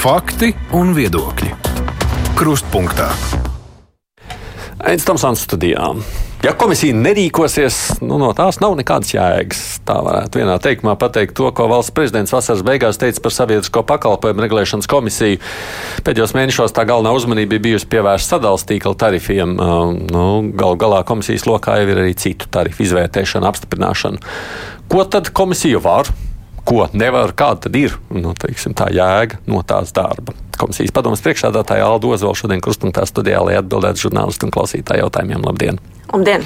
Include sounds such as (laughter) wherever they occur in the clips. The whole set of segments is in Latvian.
Fakti un viedokļi. Krustpunktā. Aizsmeļamies Tomsons studijām. Ja komisija nerīkosies, nu, no tās nav nekādas jēgas. Tā varētu vienā teikumā pateikt to, ko valsts prezidents vasaras beigās teica par sabiedrisko pakalpojumu regulēšanas komisiju. Pēdējos mēnešos tā galvenā uzmanība bija bijusi pievērsta sadalījuma tīkla tarifiem. Nu, Galu galā komisijas lokā jau ir arī citu tarifu izvērtēšana, apstiprināšana. Ko tad komisija var? Ko nevar, kāda tad ir nu, teiksim, tā jēga no tās darba? Komisijas padomus priekšādātāja Alda Ozola šodien krustpunktā studijā, lai atbildētu žurnālistu un klausītāju jautājumiem. Labdien! Labdien!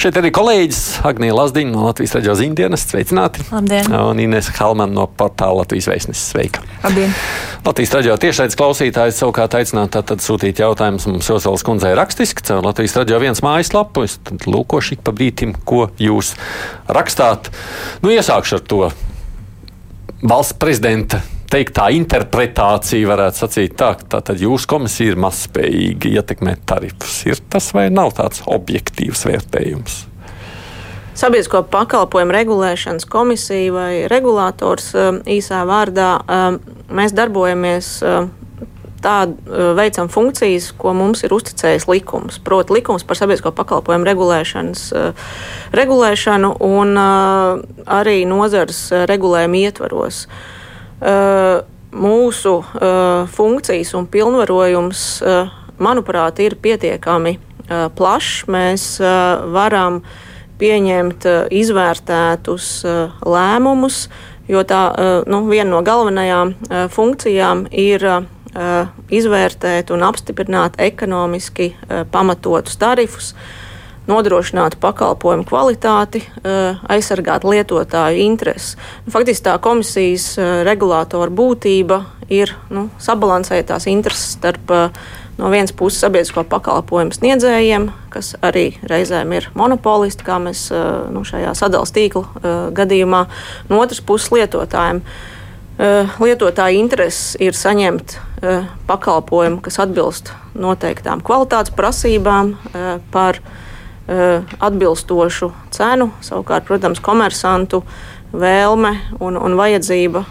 Šeit arī kolēģis Agnija Lazdiņa no Latvijas raidījuma ziņdienas. Sveicināti! Labdien! Un Inês Halman no portāla Latvijas vēstneses. Sveika! Labdien! Latvijas raidījuma tiešraides klausītājs savukārt aicinātu sūtīt jautājumus mums Joselas kundzei rakstiski caur Latvijas raidījuma viens mājaslapu. Es lūkošu ik pa brītim, ko jūs rakstāt. Nu, iesākšu ar to valsts prezidenta teiktā interpretācija varētu sacīt tā, ka tā jūsu komisija ir mazspējīga ietekmēt tarifus. Ir tas vai nav tāds objektīvs vērtējums? Sabiedrisko pakalpojumu regulēšanas komisija vai regulators um, īsā vārdā um, mēs darbojamies tādu veicam funkcijas, ko mums ir uzticējis likums. Proti, likums par sabiedrisko pakalpojumu regulēšanas regulēšanu un arī nozars regulējumu ietvaros. Mūsu funkcijas un pilnvarojums, manuprāt, ir pietiekami plašs. Mēs varam pieņemt izvērtētus lēmumus, jo tā nu, viena no galvenajām funkcijām ir izvērtēt un apstiprināt ekonomiski pamatotus tarifus, nodrošināt pakalpojumu kvalitāti, aizsargāt lietotāju intereses. Nu, faktiski tā komisijas regulātora būtība ir nu, sabalansēt tās intereses starp no vienas puses sabiedrisko pakalpojumu sniedzējiem, kas arī reizēm ir monopolisti, kā mēs nu, šajā sadalījuma tīkla gadījumā, no otras puses lietotājiem. Lietotāja intereses ir saņemt pakalpojumu, kas atbilst noteiktām kvalitātes prasībām par atbilstošu cenu. Savukārt, protams, komersantu vēlme un, un vajadzība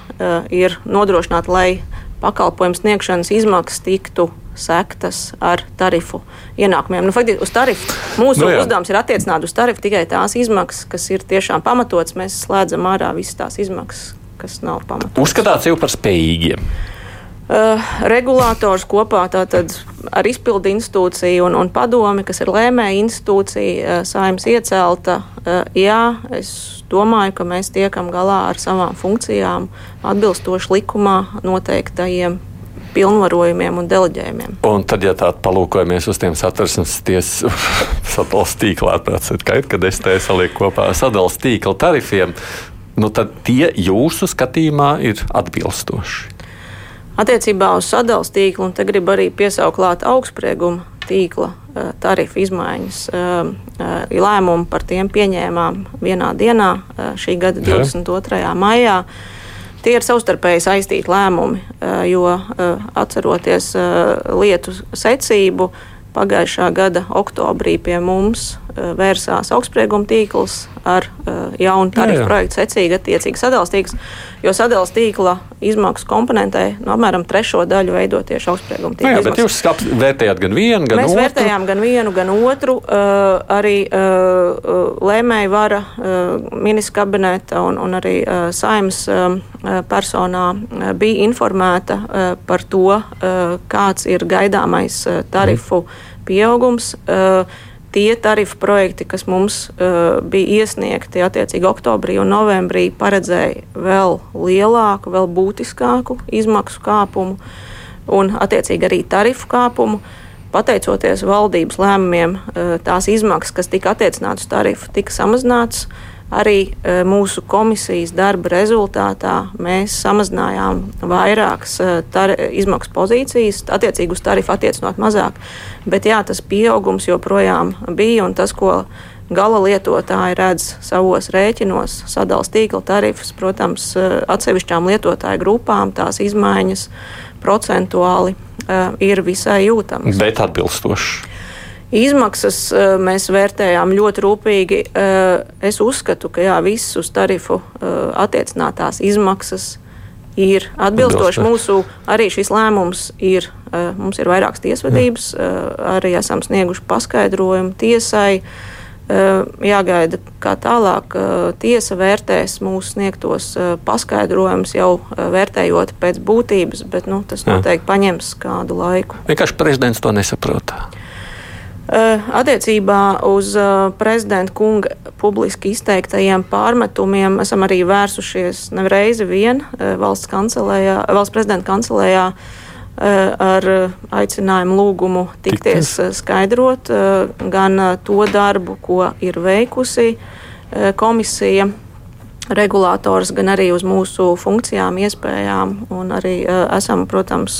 ir nodrošināt, lai pakalpojumu sniegšanas izmaksas tiktu sektas ar tarifu ienākumiem. Nu, faktiski uz tarifu mūsu no nu jā. uzdevums ir attiecināt uz tarifu tikai tās izmaksas, kas ir tiešām pamatotas. Mēs slēdzam ārā visas tās izmaksas, kas nav pamatotas. Uzskatāt sevi par spējīgiem. Uh, regulators kopā ar izpildu institūciju un, un padomi, kas ir lēmēja institūcija, uh, saimnes iecelta. Uh, jā, es domāju, ka mēs tiekam galā ar savām funkcijām atbilstoši likumā noteiktajiem pilnvarojumiem un deleģējumiem. Un tad, ja tā palūkojamies uz tiem satversmes tiesas (laughs) sadalījuma tīklā, tad, kad es te salieku kopā sadalījuma tīkla tarifiem, nu, tad tie jūsu skatījumā ir atbilstoši. Attiecībā uz sadalījuma tīklu, un te gribu arī piesaukt klāt augstsprieguma tīkla eh, tarifu izmaiņas. Eh, eh, lēmumu par tiem pieņēmām vienā dienā, šī gada 22. maijā. Tie ir savstarpēji saistīti lēmumi, jo atceroties lietu secību, pagājušā gada oktobrī pie mums vērsās augstsprieguma tīkls ar jaunu tarifu projektu secīgi attiecīgi sadalījuma tīkls jo sadalījuma tīkla izmaksu komponentē no apmēram trešo daļu veido tieši augstsprieguma tīkla. Jā, bet jūs vērtējāt gan vienu, gan Mēs otru? Mēs vērtējām gan vienu, gan otru. Uh, arī lēmēja vara ministra kabineta un, un arī saimas personā bija informēta par to, kāds ir gaidāmais tarifu mm. pieaugums. Uh, tie tarifu projekti, kas mums uh, bija iesniegti attiecīgi oktobrī un novembrī, paredzēja vēl lielāku, vēl būtiskāku izmaksu kāpumu un attiecīgi arī tarifu kāpumu. Pateicoties valdības lēmumiem, uh, tās izmaksas, kas tika attiecinātas uz tarifu, tika samazinātas. Uh, Arī e, mūsu komisijas darba rezultātā mēs samazinājām vairākas e, izmaksu pozīcijas, attiecīgi uz tarifu attiecinot mazāk. Bet jā, tas pieaugums joprojām bija un tas, ko gala lietotāji redz savos rēķinos, sadalījuma tīkla tarifus, protams, e, atsevišķām lietotāju grupām tās izmaiņas procentuāli ir visai jūtamas. Bet atbilstoši. Izmaksas eh, mēs vērtējām ļoti rūpīgi. Eh, es uzskatu, ka jā, visas uz tarifu eh, attiecinātās izmaksas ir atbilstoši. Mūsu arī šis lēmums ir, mums ir vairākas tiesvedības, arī esam snieguši paskaidrojumu tiesai. Jāgaida, kā tālāk tiesa vērtēs mūsu sniegtos paskaidrojumus, jau vērtējot pēc būtības, bet nu, tas noteikti paņems kādu laiku. Vienkārši prezidents to nesaprot. Attiecībā uz prezidenta kunga publiski izteiktajiem pārmetumiem esam arī vērsušies nereizi vien valsts, kancelējā, valsts prezidenta kancelējā ar aicinājumu lūgumu tikties skaidrot gan to darbu, ko ir veikusi komisija regulātors, gan arī uz mūsu funkcijām, iespējām. Un arī uh, esam, protams,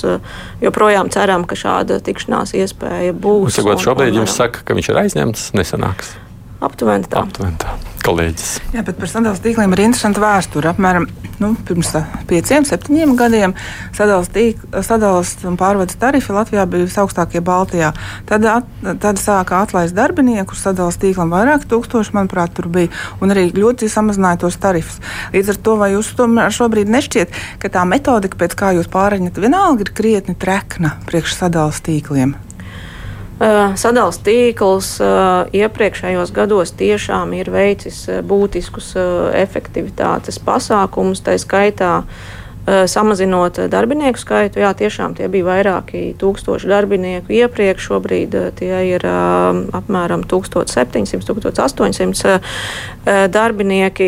joprojām ceram, ka šāda tikšanās iespēja būs. Sakot, šobrīd un, jums saka, ka viņš ir aizņemts, nesanāks. Aptuveni tā. Aptuveni tā. Kolēģis. Jā, bet par sadalījuma tīkliem ir interesanta vēsture. Apmēram nu, pirms pieciem, septiņiem gadiem sadalījums un pārvades tarifi Latvijā bija visaugstākie Baltijā. Tad, at, tad sāka atlaist darbinieku, sadalījuma tīklam vairāk tūkstoši, manuprāt, tur bija, un arī ļoti samazināja tos tarifus. Līdz ar to, vai jūs tomēr šobrīd nešķiet, ka tā metodika, pēc kā jūs pārēņat, vienalga ir krietni trekna priekš sadalījuma tīkliem? Sadalījums tīkls iepriekšējos gados tiešām ir veicis būtiskus efektivitātes pasākumus, tā skaitā Eh, samazinot darbinieku skaitu. Jā, tiešām tie bija vairāki tūkstoši darbinieku iepriekš. Šobrīd eh, tie ir eh, apmēram 1700, 1800 darbinieki,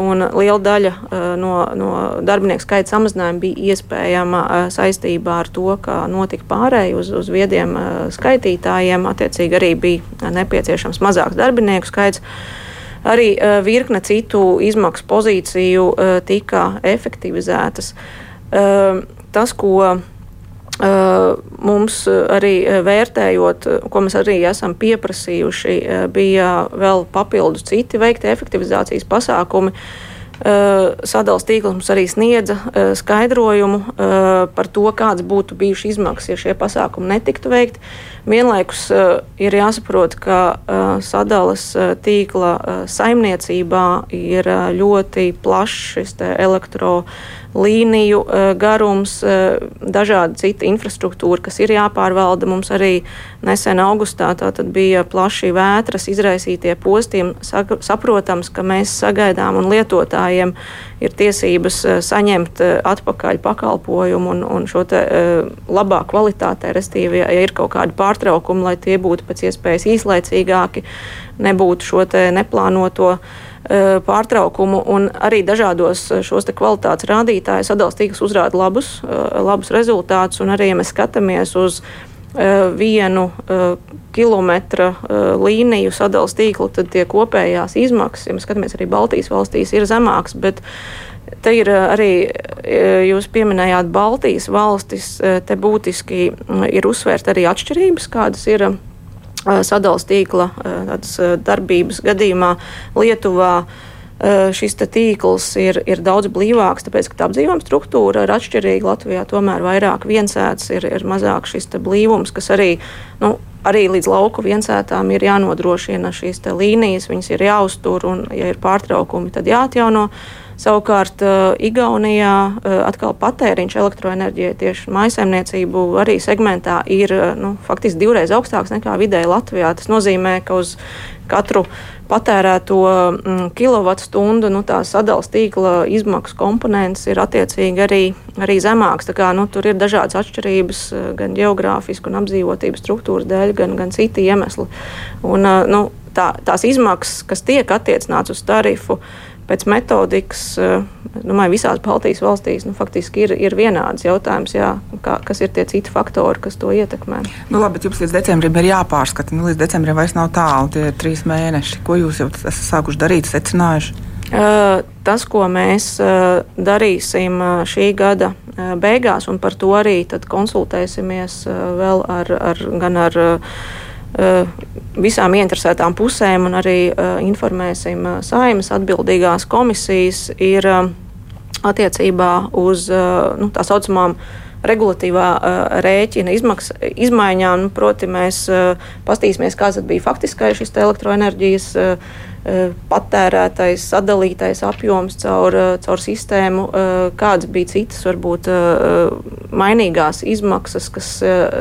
un liela daļa no, no darbinieku skaita samazinājuma bija iespējama saistībā ar to, ka notika pārēj uz, uz viediem skaitītājiem. Attiecīgi arī bija nepieciešams mazāks darbinieku skaits. Arī e, virkne citu izmaksu pozīciju e, tika efektivizētas. E, tas, ko mums arī vērtējot, ko mēs arī esam pieprasījuši, bija vēl papildus citi veikti efektivizācijas pasākumi. Sadalījums tīkls mums arī sniedza skaidrojumu par to, kādas būtu bijušas izmaksas, ja šie pasākumi netiktu veikti. Vienlaikus ir jāsaprot, ka uh, tīkla saimniecībā ir ļoti plašs šis elektrolīniju uh, garums, uh, dažādi citi infrastruktūra, kas ir jāpārvalda. Mums arī nesen augustā bija plaši vētras izraisītie postiem. Saprotams, ka mēs sagaidām un lietotājiem ir tiesības saņemt atpakaļ pakalpojumu un, un šo te, labā kvalitātē, restīvi, ja ir kaut kādi pārtraukumi, lai tie būtu pēc iespējas īslaicīgāki, nebūtu šo neplānoto pārtraukumu, un arī dažādos šos kvalitātes rādītājus tīkls uzrāda labus, e, labus rezultātus, un arī, ja mēs skatāmies uz e, vienu kilometra līniju sadalījuma tīklu, tad tie kopējās izmaksas, ja mēs skatāmies arī Baltijas valstīs, ir zemākas. Te ir arī, jūs pieminējāt Baltijas valstis, te būtiski ir uzsvērt arī atšķirības, kādas ir sadalījuma tīkla darbības gadījumā Lietuvā. Šis tīkls ir, ir daudz blīvāks, tāpēc, ka tā apdzīvojuma struktūra ir atšķirīga. Latvijā tomēr vairāk viensēts, ir, ir mazāk šis blīvums, kas arī, nu, arī līdz lauku viensētām ir jānodrošina šīs līnijas, viņas ir jāuztur un, ja ir pārtraukumi, tad jāatjauno. Savukārt uh, Igaunijā uh, atkal patēriņš elektroenerģijai tieši maisaimniecību arī segmentā ir uh, nu, faktiski divreiz augstāks nekā vidēji Latvijā. Tas nozīmē, ka uz katru patērēto mm, kilovatstundu nu, tā sadalījuma tīkla izmaksu komponents ir attiecīgi arī, arī zemāks. Kā, nu, tur ir dažādas atšķirības gan geogrāfisku un apdzīvotības struktūras dēļ, gan, gan citi iemesli. Un, nu, tā, tās izmaksas, kas tiek attiecināts uz tarifu, pēc metodikas, eh, domāju, visās Baltijas valstīs nu, faktiski ir, ir vienāds jautājums, jā, kā, kas ir tie citi faktori, kas to ietekmē. Nu, labi, bet jums līdz decembrim ir jāpārskata. Nu, līdz decembrim vairs nav tālu, tie ir trīs mēneši. Ko jūs jau esat sākuši darīt, secinājuši? Uh, tas, ko mēs uh, darīsim šī gada beigās, un par to arī konsultēsimies vēl ar, ar, gan ar Eh, visām interesētām pusēm un arī eh, informēsim eh, saimas atbildīgās komisijas, ir attiecībā uz nu, tā saucamām regulatīvā rēķina izmaksa, izmaiņām. Nu, proti, mēs pastīsimies, kāds bija faktiskais šis elektroenerģijas patērētais, sadalītais apjoms caur, caur sistēmu, kādas bija citas, varbūt mainīgās izmaksas, kas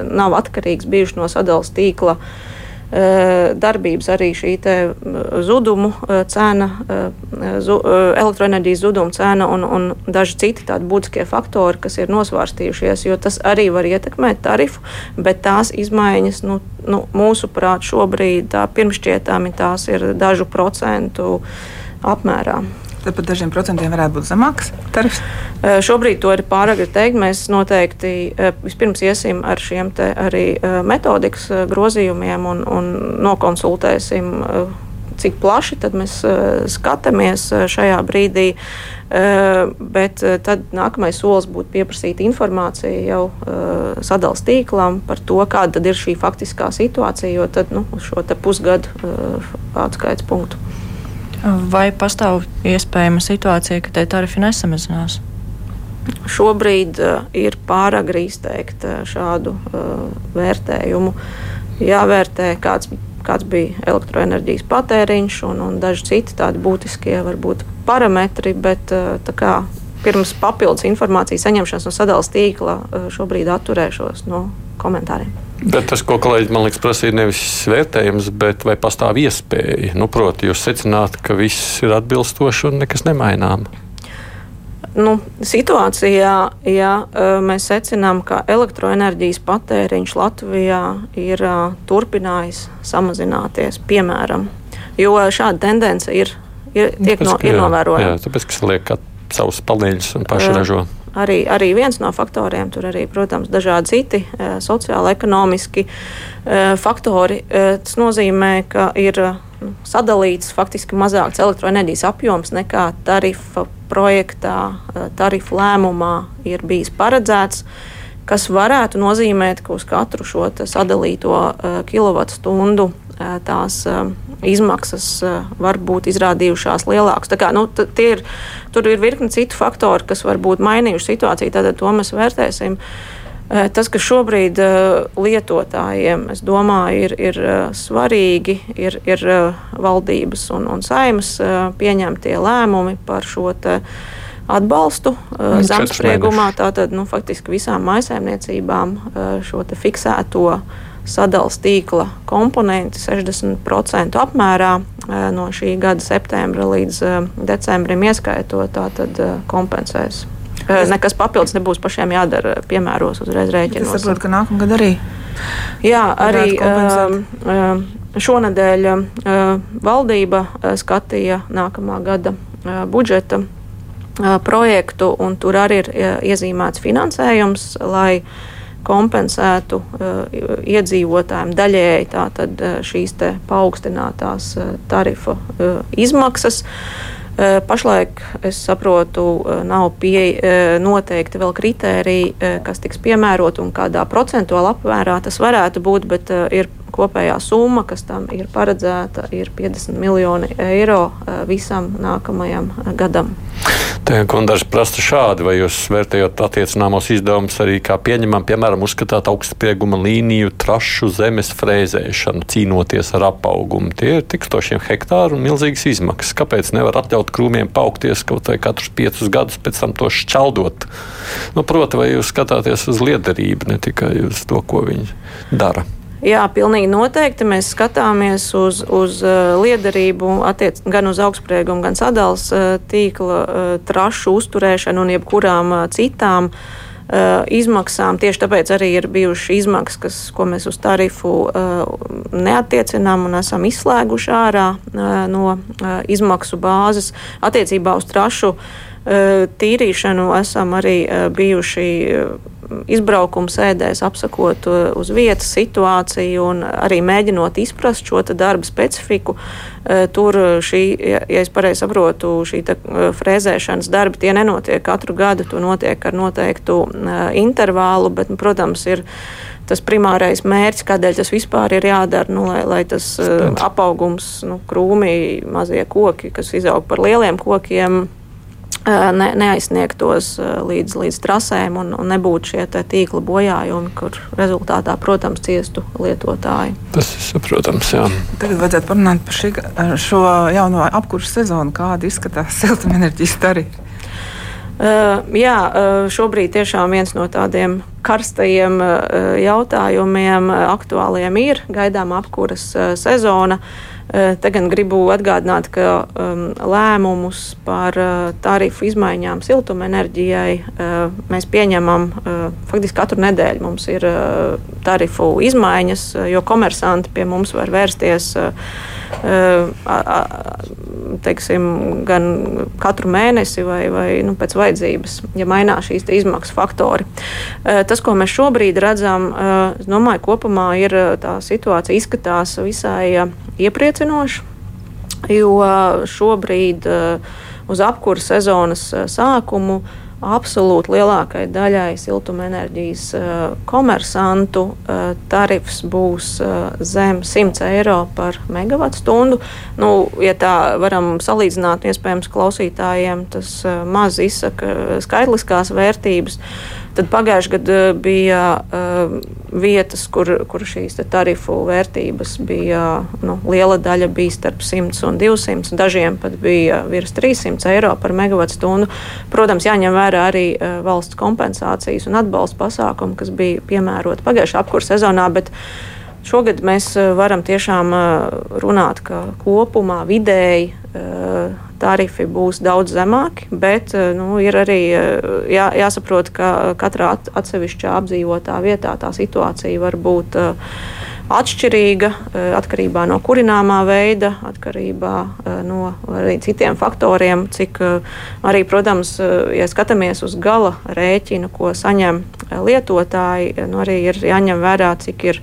nav atkarīgas bijušas no sadales tīkla. Eh, darbības arī šī zudumu eh, cena, eh, zu, elektroenerģijas zuduma cena un, un daži citi tādi būtiskie faktori, kas ir nosvārstījušies, jo tas arī var ietekmēt tarifu, bet tās izmaiņas, nu, nu, mūsuprāt, šobrīd pirmšķietami tās ir dažu procentu apmērā. Tad par dažiem procentiem varētu būt zemāks tarifs. Šobrīd to ir pāragri teikt. Mēs noteikti vispirms iesim ar šiem arī metodikas grozījumiem un, un nokonsultēsim, cik plaši mēs skatāmies šajā brīdī. Bet tad nākamais solis būtu pieprasīt informāciju jau sadalījuma tīklam par to, kāda ir šī faktiskā situācija, jo tad nu, šo pusgadu atskaites punktu. Vai pastāv iespējama situācija, ka tie tarifi nesamazinās? Šobrīd uh, ir pārāk izteikt uh, šādu uh, vērtējumu. Jāvērtē, kāds, kāds bija elektroenerģijas patēriņš un, un daži citi tādi būtiskie varbūt parametri, bet uh, kā, pirms papildus informācijas saņemšanas no sadalījuma tīkla šobrīd atturēšos no komentāriem. Bet tas, ko kolēģi man liekas, prasīja nevis vērtējums, bet vai pastāv iespēja. Nu, proti, jūs secināt, ka viss ir atbilstoši un nekas nemainām. Nu, situācijā, ja mēs secinām, ka elektroenerģijas patēriņš Latvijā ir turpinājis samazināties, piemēram, jo šāda tendence ir, ir, tiek no, ir novērojama. Jā, tāpēc, ka liek savus paneļus un paši ražo arī, arī viens no faktoriem. Tur arī, protams, dažādi citi e, sociāli, ekonomiski e, faktori. E, tas nozīmē, ka ir sadalīts faktiski mazāks elektroenerģijas apjoms nekā tarifa projektā, tarifu lēmumā ir bijis paredzēts. Kas varētu nozīmēt, ka uz katru šo sadalīto kilovatstundu tās izmaksas var būt izrādījušās lielākas. Kā, nu, ir, tur ir virkni citu faktoru, kas var būt mainījuši situāciju, tad to mēs vērtēsim. Tas, kas šobrīd lietotājiem, domāju, ir, ir svarīgi, ir, ir valdības un, un saimas pieņemtie lēmumi par šo atbalstu zemespriegumā. Tātad nu, faktiski visām maisaimniecībām šo fiksēto sadalījuma tīkla komponenti 60% apmērā e, no šī gada septembra līdz decembrim ieskaitot, tātad kompensēs. Nekas papildus nebūs pašiem jādara, piemēros uzreiz rēķinos. Es saprotu, ka nākamgad arī. Jā, arī šonadēļ valdība skatīja nākamā gada budžeta projektu, un tur arī ir iezīmēts finansējums, lai kompensētu iedzīvotājiem daļēji tātad, šīs paaugstinātās tarifu uh, izmaksas. Pašlaik, es saprotu, nav pie, noteikti vēl kritēriji, kas tiks piemērot un kādā procentuālā apmērā tas varētu būt, bet ir kopējā summa, kas tam ir paredzēta, ir 50 miljoni eiro visam nākamajam gadam. Daži prasa šādi, vai jūs vērtējot attiecināmos izdevumus arī kā pieņemam, piemēram, uzskatāt augstsprieguma līniju trašu zemes frēzēšanu, cīnoties ar apaugumu. Tie ir tikstošiem hektāru un milzīgas izmaksas. Kāpēc nevar atļaut krūmiem paukties kaut vai katrus piecus gadus, pēc tam to šķeldot? Nu, proti, vai jūs skatāties uz liederību, ne tikai uz to, ko viņi dara? Jā, pilnīgi noteikti. Mēs skatāmies uz, uz uh, liederību attiec, gan uz augstspriegumu, gan sadals uh, tīkla uh, trašu uzturēšanu un jebkurām citām izmaksām. Tieši tāpēc arī ir bijušas izmaksas, kas, ko mēs uz tarifu neatiecinām un esam izslēguši ārā no izmaksu bāzes attiecībā uz trašu tīrīšanu esam arī bijuši izbraukuma sēdēs, apsakot uz vietas situāciju un arī mēģinot izprast šo darba specifiku. Tur šī, ja es pareizi saprotu, šī frēzēšanas darbi tie nenotiek katru gadu, to notiek ar noteiktu intervālu, bet, nu, protams, ir tas primārais mērķis, kādēļ tas vispār ir jādara, nu, lai, lai tas uh, apaugums, nu, krūmī, mazie koki, kas izaug par lieliem kokiem, ne, neaizsniegtos līdz, līdz trasēm un, un nebūtu šie tīkla bojājumi, kur rezultātā, protams, ciestu lietotāji. Tas ir saprotams. Jā. Tagad vajadzētu parunāt par šī, šo jauno apkursu sezonu, kāda izskatās siltumenerģijas tarifi. Uh, jā, uh, šobrīd tiešām viens no tādiem karstajiem uh, jautājumiem, aktuāliem ir gaidām apkuras sezona. Eh, te gan gribu atgādināt, ka um, lēmumus par tarifu izmaiņām siltumenerģijai mēs pieņemam faktiski katru nedēļu. Mums ir tarifu izmaiņas, jo komersanti pie mums var vērsties. Teiksim, gan katru mēnesi vai, vai nu, pēc vajadzības, ja mainās šīs izmaksu faktori. Tas, ko mēs šobrīd redzam, es domāju, kopumā ir tā situācija izskatās visai iepriecinoši, jo šobrīd uz apkura sezonas sākumu absolūti lielākajai daļai siltumenerģijas uh, komersantu uh, tarifs būs uh, zem 100 eiro par megawatu stundu. Nu, ja tā varam salīdzināt, iespējams, klausītājiem tas maz izsaka skaitliskās vērtības. Uh, Tad pagājušajā gadā bija uh, vietas, kur, kur šīs tarifu vērtības bija nu, liela daļa bija starp 100 un 200, dažiem pat bija virs 300 eiro par megawatu stundu. Protams, jāņem vērā arī uh, valsts kompensācijas un atbalsta pasākumi, kas bija piemēroti pagājušajā apkursa sezonā. Šogad mēs varam tiešām runāt, ka kopumā vidēji tarifi būs daudz zemāki, bet eh, nu, ir arī eh, jā, jāsaprot, ka katrā atsevišķā apdzīvotā vietā tā situācija var būt eh, atšķirīga atkarībā no kurināmā veida, atkarībā no arī citiem faktoriem, cik arī, protams, ja skatāmies uz gala rēķinu, ko saņem lietotāji, nu, arī ir jāņem vērā, cik ir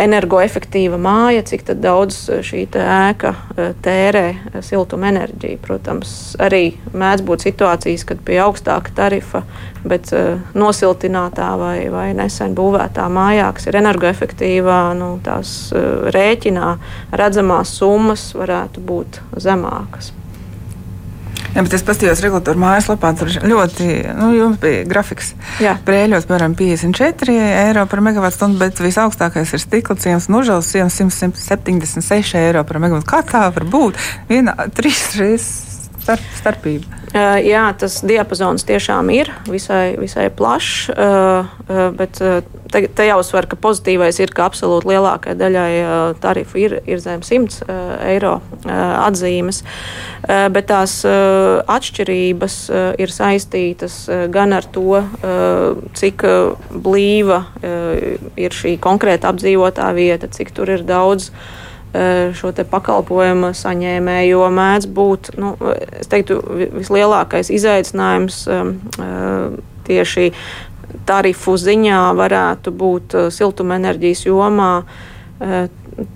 energoefektīva māja, cik daudz eh, šī ēka eh, tērē eh, siltuma enerģiju. Protams, arī mēdz būt situācijas, kad pie augstāka tarifa, bet nosiltinātā vai, vai nesen būvētā mājā, kas ir energoefektīvā, nu, tās rēķinā redzamās summas varētu būt zemākas. Jā, bet es paskatījos regulātoru mājaslapā, tur ļoti, nu, jums bija grafiks. Jā. Brēļos, piemēram, 54 eiro par megawatu stundu, bet visaugstākais ir stikla ciems užaus ciems 176 eiro par megawatu. Kā tā var būt? Viena, trīs reizes starp, starpība. Uh, jā, tas diapazons tiešām ir visai, visai plašs, uh, uh, bet te, te jāuzsver, ka pozitīvais ir, ka absolūti lielākajai daļai tarifu ir, ir zem 100 eiro atzīmes, bet tās atšķirības ir saistītas gan ar to, cik blīva ir šī konkrēta apdzīvotā vieta, cik tur ir daudz šo pakalpojumu saņēmēju, mēdz būt nu, teiktu, vislielākais izaicinājums tieši tarifu ziņā varētu būt siltumenerģijas jomā.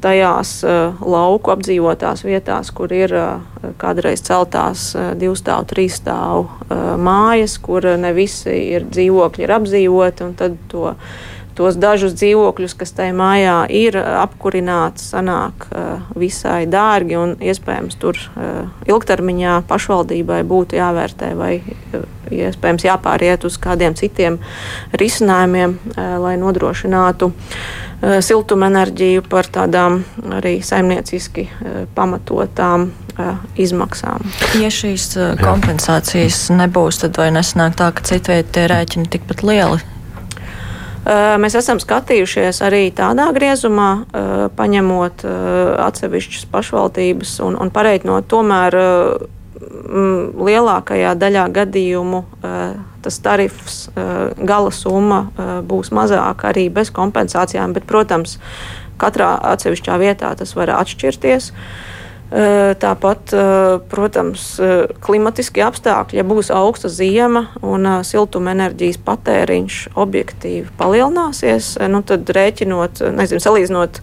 Tajās lauku apdzīvotās vietās, kur ir kādreiz celtās divu stāvu, trīs stāvu mājas, kur ne visi ir dzīvokļi ir apdzīvoti, un tad to tos dažus dzīvokļus, kas tajā mājā ir apkurināti, sanāk visai dārgi iespējams tur ilgtermiņā pašvaldībai būtu jāvērtē vai iespējams jāpāriet uz kādiem citiem risinājumiem, lai nodrošinātu siltumenerģiju par tādām arī saimnieciski pamatotām izmaksām. Ja šīs kompensācijas nebūs, tad vai nesanāk tā, ka citvietā tie rēķini tikpat lieli? Mēs esam skatījušies arī tādā griezumā, paņemot atsevišķas pašvaldības un, un pareiķinot tomēr lielākajā daļā gadījumu tas tarifs, gala summa būs mazāka arī bez kompensācijām, bet, protams, katrā atsevišķā vietā tas var atšķirties. Uh, Tāpat, protams, klimatiski apstākļi, ja būs augsta ziema un siltumenerģijas patēriņš objektīvi palielināsies, nu tad rēķinot, nezinu, salīdzinot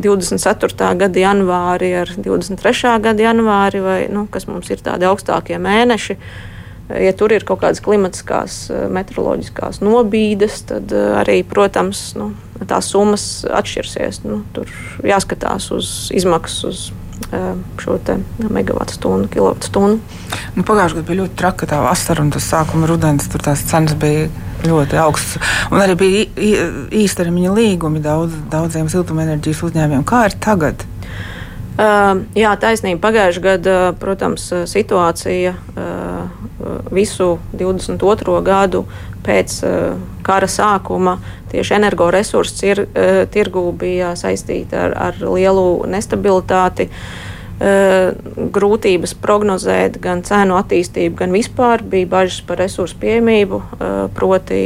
24. gada janvāri ar 23. gada janvāri, vai, nu, kas mums ir tādi augstākie mēneši, ja tur ir kaut kādas klimatiskās, meteoroloģiskās nobīdes, tad arī, protams, nu, tās summas atšķirsies. Nu, tur jāskatās uz izmaksas, uz šo megawatu stundu, kilovatu stundu. Nu, Pagājušajā gadā bija ļoti traka tā vasara un tas sākuma rudens. Tur tās cenas bija ļoti augstas. Un arī bija īstermiņa līgumi daudz, daudziem siltumenerģijas uzņēmumiem. Kā ir tagad? Uh, jā, taisnība. Pagājušajā gadā, protams, situācija uh, visu 22. gadu pēc uh, kara sākuma tieši energoresursu tir, tirgū bija saistīta ar, ar lielu nestabilitāti. Grūtības prognozēt gan cenu attīstību, gan vispār bija bažas par resursu pieejamību, proti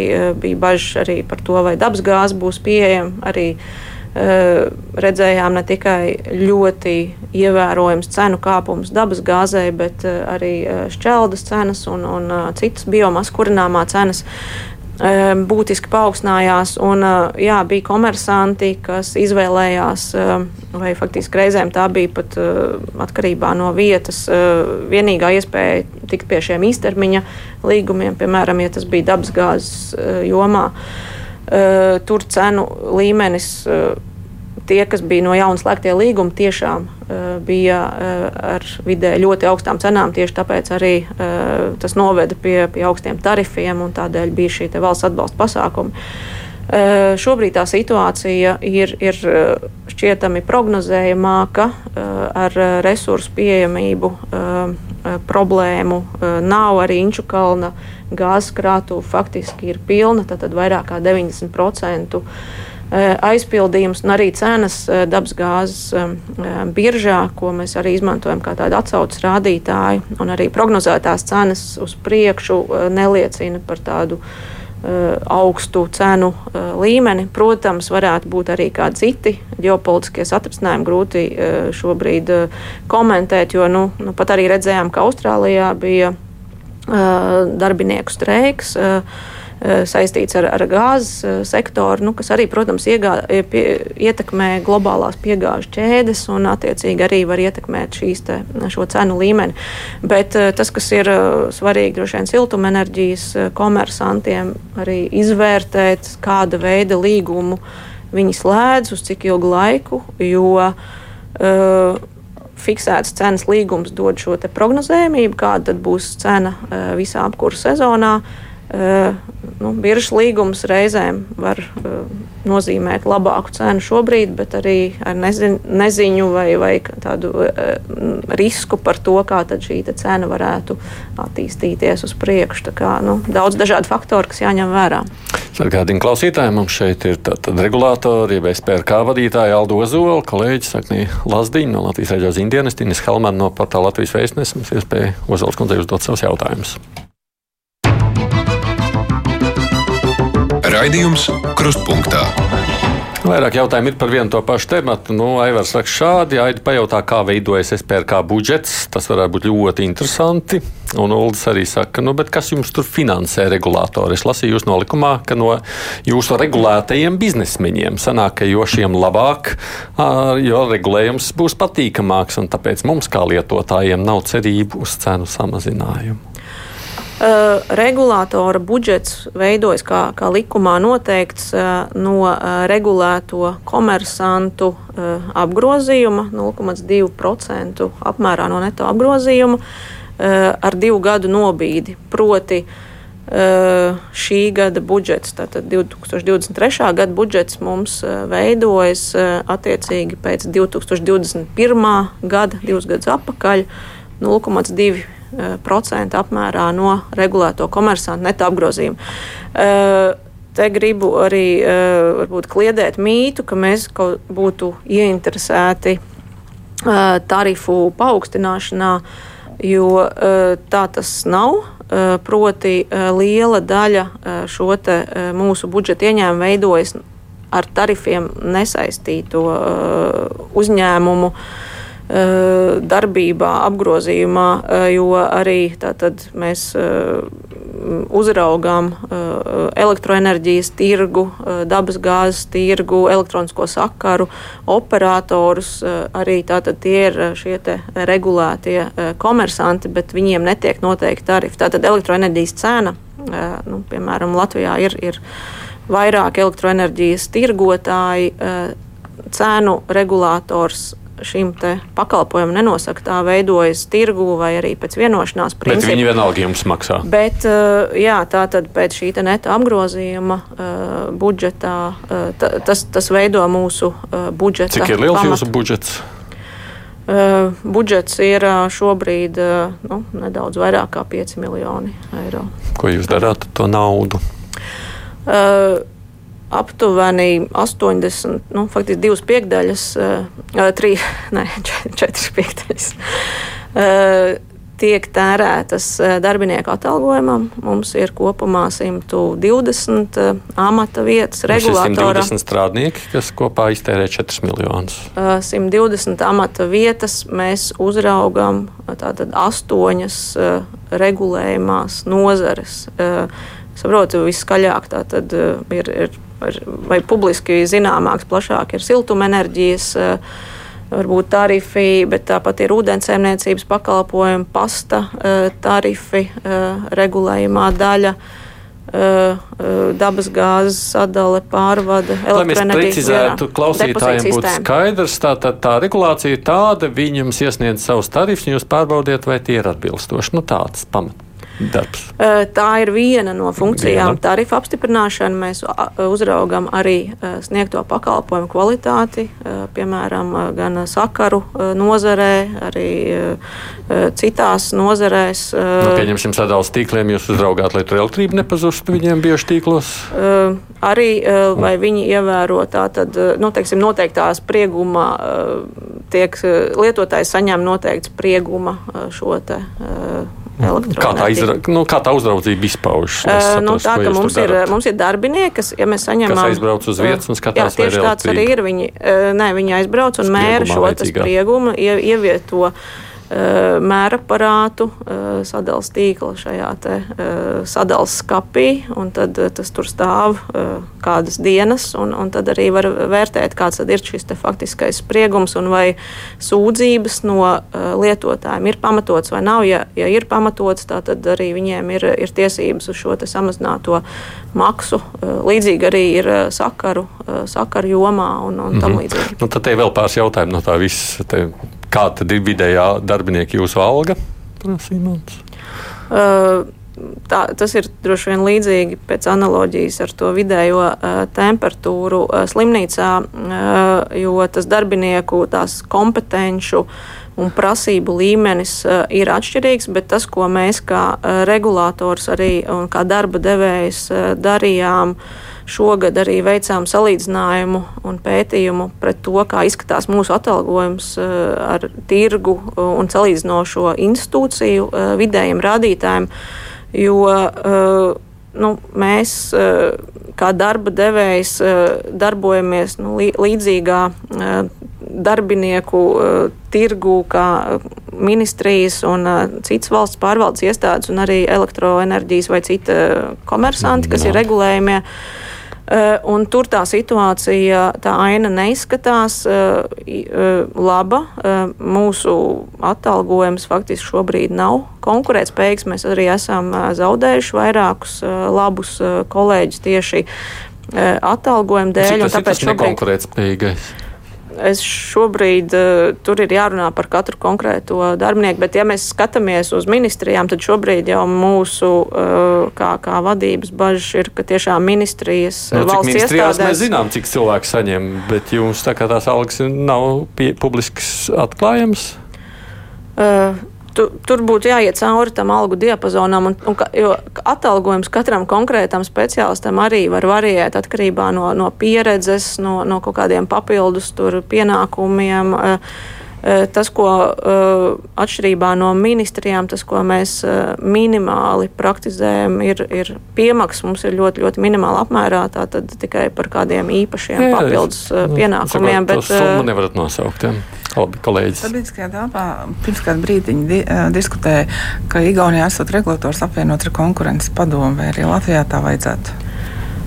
bija bažas arī par to, vai dabasgāze būs pieejama. Arī redzējām ne tikai ļoti ievērojams cenu kāpums dabasgāzei, bet arī šķeldas cenas un, un citas biomasas kurināmā cenas būtiski paaugstinājās. Un, jā, bija komersanti, kas izvēlējās, vai faktiski reizēm tā bija pat atkarībā no vietas, vienīgā iespēja tikt pie šiem īstermiņa līgumiem, piemēram, ja tas bija dabasgāzes jomā. Tur cenu līmenis tie, kas bija no jauna slēgtie līgumi, tiešām uh, bija ar vidē ļoti augstām cenām. Tieši tāpēc arī tas noveda pie, pie augstiem tarifiem un tādēļ bija šī valsts atbalsta pasākuma. Uh, šobrīd tā situācija ir, ir šķietami prognozējamāka, uh, ar resursu pieejamību uh, problēmu nav arī Inču kalna gāzes krātuve faktiski ir pilna, tad vairāk kā 90% Eh, aizpildījums un arī cenas eh, dabasgāzes eh, biržā, ko mēs arī izmantojam kā tādu atsauces rādītāju, arī prognozētās cenas uz priekšu neliecina par tādu augstu cenu līmeni. Protams, varētu būt arī kādi citi ģeopolitiskie satricinājumi, grūti šobrīd komentēt, jo nu, nu, pat arī redzējām, ka Austrālijā bija darbinieku streiks. Eh, saistīts ar, ar gāzes eh, sektoru, nu, kas arī, protams, iegā, eh, pie, ietekmē globālās piegāžu ķēdes un, attiecīgi, arī var ietekmēt šīs te, šo cenu līmeni. Bet tas, kas ir svarīgi, droši vien siltumenerģijas komersantiem, arī izvērtēt, kāda veida līgumu viņi slēdz, uz cik ilgu laiku, jo uh, fiksēts cenas līgums dod šo prognozējumību, kāda būs cena uh, visā apkursu sezonā. Uh, Eh, nu, biržas līgums reizēm var uh, nozīmēt labāku cenu šobrīd, bet arī ar neziņu vai, vai tādu uh, risku par to, kā šī cena varētu attīstīties uz priekšu. Kā, nu, daudz dažādu faktoru, kas jāņem vērā. Atgādījumi klausītājiem, mums šeit ir regulātori, jeb SPRK vadītāja Aldo Ozola, kolēģis Saknī Lazdiņa no Latvijas reģionālās indienas, Tinis Helman no portāla Latvijas vēstnes. Mums iespēja Ozols kundzei uzdot savus jautājumus. Raidījums Krustpunktā. Vairāk jautājumu ir par vienu to pašu tematu. Nu, Aivars raksta šādi, Aida pajautā, kā veidojas SPRK budžets. Tas varētu būt ļoti interesanti. Un Uldis arī saka, nu, kas jums tur finansē regulātori? Es lasīju jūs nolikumā, ka no jūsu regulētajiem biznesmeņiem sanāk, ka jo šiem labāk, jo regulējums būs patīkamāks, un tāpēc mums kā lietotājiem nav cerību uz cenu samazinājumu. Uh, regulātora budžets veidojas kā, kā likumā noteikts uh, no uh, regulēto komersantu apgrozījuma 0,2% apmērā no neto apgrozījuma ar divu gadu nobīdi. Proti, šī gada budžets, tātad 2023. gada budžets mums veidojas attiecīgi pēc 2021. gada, divus gadus atpakaļ, 0,2% procenta apmērā no regulēto komersantu neto apgrozījumu. Te gribu arī varbūt, kliedēt mītu, ka mēs būtu ieinteresēti tarifu paaugstināšanā, jo tā tas nav. Proti, liela daļa šo mūsu budžeta ieņēmumu veidojas ar tarifiem nesaistīto uzņēmumu uh, Eh, darbībā, apgrozījumā, eh, jo arī tātad mēs eh, uzraugām elektroenerģijas tirgu, dabasgāzes tirgu, elektronisko sakaru operatorus. Arī tātad tie ir šie regulētie komersanti, bet viņiem netiek noteikti tarifi. Tātad elektroenerģijas cena, nu, piemēram, Latvijā ir, ir vairāk elektroenerģijas tirgotāji, cenu regulators šim pakalpojumam nenosaka, tā veidojas tirgu vai arī pēc vienošanās principa. Bet viņi vienalga jums maksā. Bet, jā, tā tad pēc šī neta apgrozījuma budžetā tas, tas veido mūsu budžetu. Cik ir liels pamat. jūsu budžets? Budžets ir šobrīd nu, nedaudz vairāk kā 5 miljoni eiro. Ko jūs darāt ar to naudu? Uh, aptuveni 80, nu, faktiski divas piekdaļas, uh, trīs, (laughs) ne, četras piekdaļas. Uh, tiek tērētas darbinieku atalgojumam. Mums ir kopumā 120 amata vietas regulātorā. 120 strādnieki, kas kopā iztērē 4 miljonus. 120 amata vietas mēs uzraugam tātad astoņas regulējumās nozares. Saprotu, viskaļāk tā tad ir, ir vai publiski zināmāks, plašāk ir siltumenerģijas, eh, varbūt tarifi, bet tāpat ir ūdensēmniecības pakalpojumi, pasta eh, tarifi, eh, regulējumā daļa dabas gāzes sadale, pārvade, elektroenerģija. Lai mēs precizētu, klausītājiem būtu skaidrs, tā, tā, tā regulācija ir tāda, viņi jums iesniedz savus tarifus, jūs pārbaudiet, vai tie ir atbilstoši. Nu, tāds pamat darbs? Tā ir viena no funkcijām. Tarifu apstiprināšana mēs uzraugam arī sniegto pakalpojumu kvalitāti, piemēram, gan sakaru nozarē, arī citās nozarēs. Nu, pieņemsim, sadalījums tīkliem jūs uzraugāt, lai tur elektrība nepazustu viņiem bieži tīklos. Arī vai viņi ievēro tātad, nu, teiksim, noteiktā sprieguma, tiek lietotājs saņem noteikts sprieguma šo te Kā tā, izra, nu, kā tā uzraudzība izpaužas? Uh, nu, tā, ka mums ir, mums ir darbinieki, kas, ja mēs saņemam. Kas aizbrauc uz vietas un skatās, jā, tieši tāds arī ir. Viņi, uh, nē, viņi aizbrauc un mēra šo spriegumu, ievieto. Uh, Eh, mēraparātu, eh, sadalījuma tīkla šajā te, eh, sadalījuma skapī, un tad tas tur stāv kādas dienas, un, un tad arī var vērtēt, kāds ir šis faktiskais spriegums un vai sūdzības no lietotājiem ir pamatots vai nav. Ja, ja ir pamatots, tad arī viņiem ir, ir tiesības uz šo samazināto maksu. Līdzīgi arī ir sakaru, sakaru jomā un, un tam mhm. līdzīgi. Nu, tad te vēl pāris jautājumu no tā visa. Kāda tad ir vidējā darbinieka jūsu alga? Uh, tā, tas ir droši vien līdzīgi pēc analoģijas ar to vidējo uh, temperatūru uh, slimnīcā, uh, jo tas darbinieku tās kompetenču un prasību līmenis uh, ir atšķirīgs, bet tas, ko mēs kā uh, regulators arī un kā darba devējs uh, darījām, uh, Šogad arī veicām salīdzinājumu un pētījumu pret to, kā izskatās mūsu atalgojums eh, ar tirgu eh, un salīdzinošo institūciju eh, vidējiem rādītājiem. Jo nu, mēs, kā darba devējs, darbojamies nu, līdzīgā darbinieku tirgu, kā ministrijas un citas valsts pārvaldes iestādes, un arī elektroenerģijas vai cita komersanti, kas ir regulējumie. Eh, un tur tā situācija, tā aina neizskatās eh, eh, laba. Mūsu atalgojums faktiski šobrīd nav konkurētspējīgs. Mēs arī esam zaudējuši vairākus labus kolēģus tieši atalgojumu dēļ. Cik tas ir tas šobrīd... nekonkurētspējīgais? Es šobrīd uh, tur ir jārunā par katru konkrēto darbinieku, bet ja mēs skatāmies uz ministrijām, tad šobrīd jau mūsu uh, kā, kā vadības bažas ir, ka tiešām ministrijas nu, valsts iestādēs. Mēs zinām, cik cilvēki saņem, bet jums tā kā tās algas nav pie, publisks atklājums. Uh, tu, tur būtu jāiet cauri tam algu diapazonam, un, un, jo atalgojums katram konkrētam speciālistam arī var variēt atkarībā no, no pieredzes, no, no kaut kādiem papildus pienākumiem. Uh, Tas, ko atšķirībā no ministrijām, tas, ko mēs minimāli praktizējam, ir, ir piemaksas. Mums ir ļoti, ļoti minimāla apmērā, tātad tikai par kādiem īpašiem jā, papildus jā, pienākumiem. Bet, summu nevarat nosaukt. Jā. Labi, kolēģis. Sabiedriskajā telpā pirms kāda brīdiņa di diskutēja, ka Igaunijā esot regulators apvienot ar konkurences padomu, vai arī Latvijā tā vajadzētu.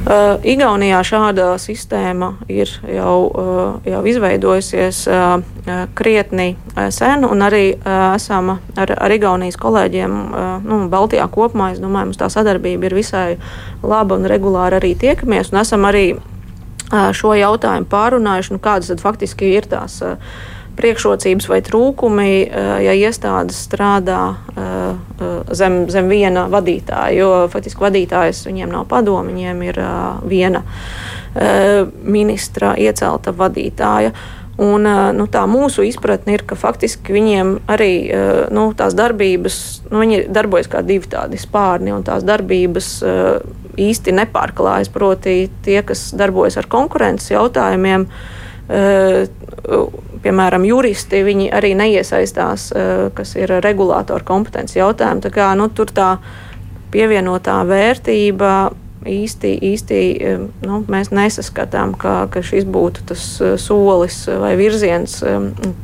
Uh, Igaunijā šāda sistēma ir jau, uh, jau izveidojusies uh, krietni sen, un arī esam ar, ar Igaunijas kolēģiem nu, Baltijā kopumā. Es domāju, mums tā sadarbība ir visai laba un regulāri arī tiekamies, un esam arī šo jautājumu pārunājuši, nu, kādas tad faktiski ir tās. Uh, priekšrocības vai trūkumi, ja iestādes strādā zem, zem viena vadītāja. Jo faktiski vadītājs viņiem nav padomu, viņiem ir viena ministra iecelta vadītāja. Un, nu, tā mūsu izpratne ir, ka faktiski viņiem arī nu, tās darbības, nu, viņi darbojas kā divi tādi spārni, un tās darbības īsti nepārklājas. Proti, tie, kas darbojas ar konkurences jautājumiem, piemēram, juristi, viņi arī neiesaistās, kas ir regulātora kompetences jautājumi. Tā kā, nu, tur tā pievienotā vērtība īsti, īsti nu, mēs nesaskatām, ka, ka šis būtu tas eh, solis vai virziens,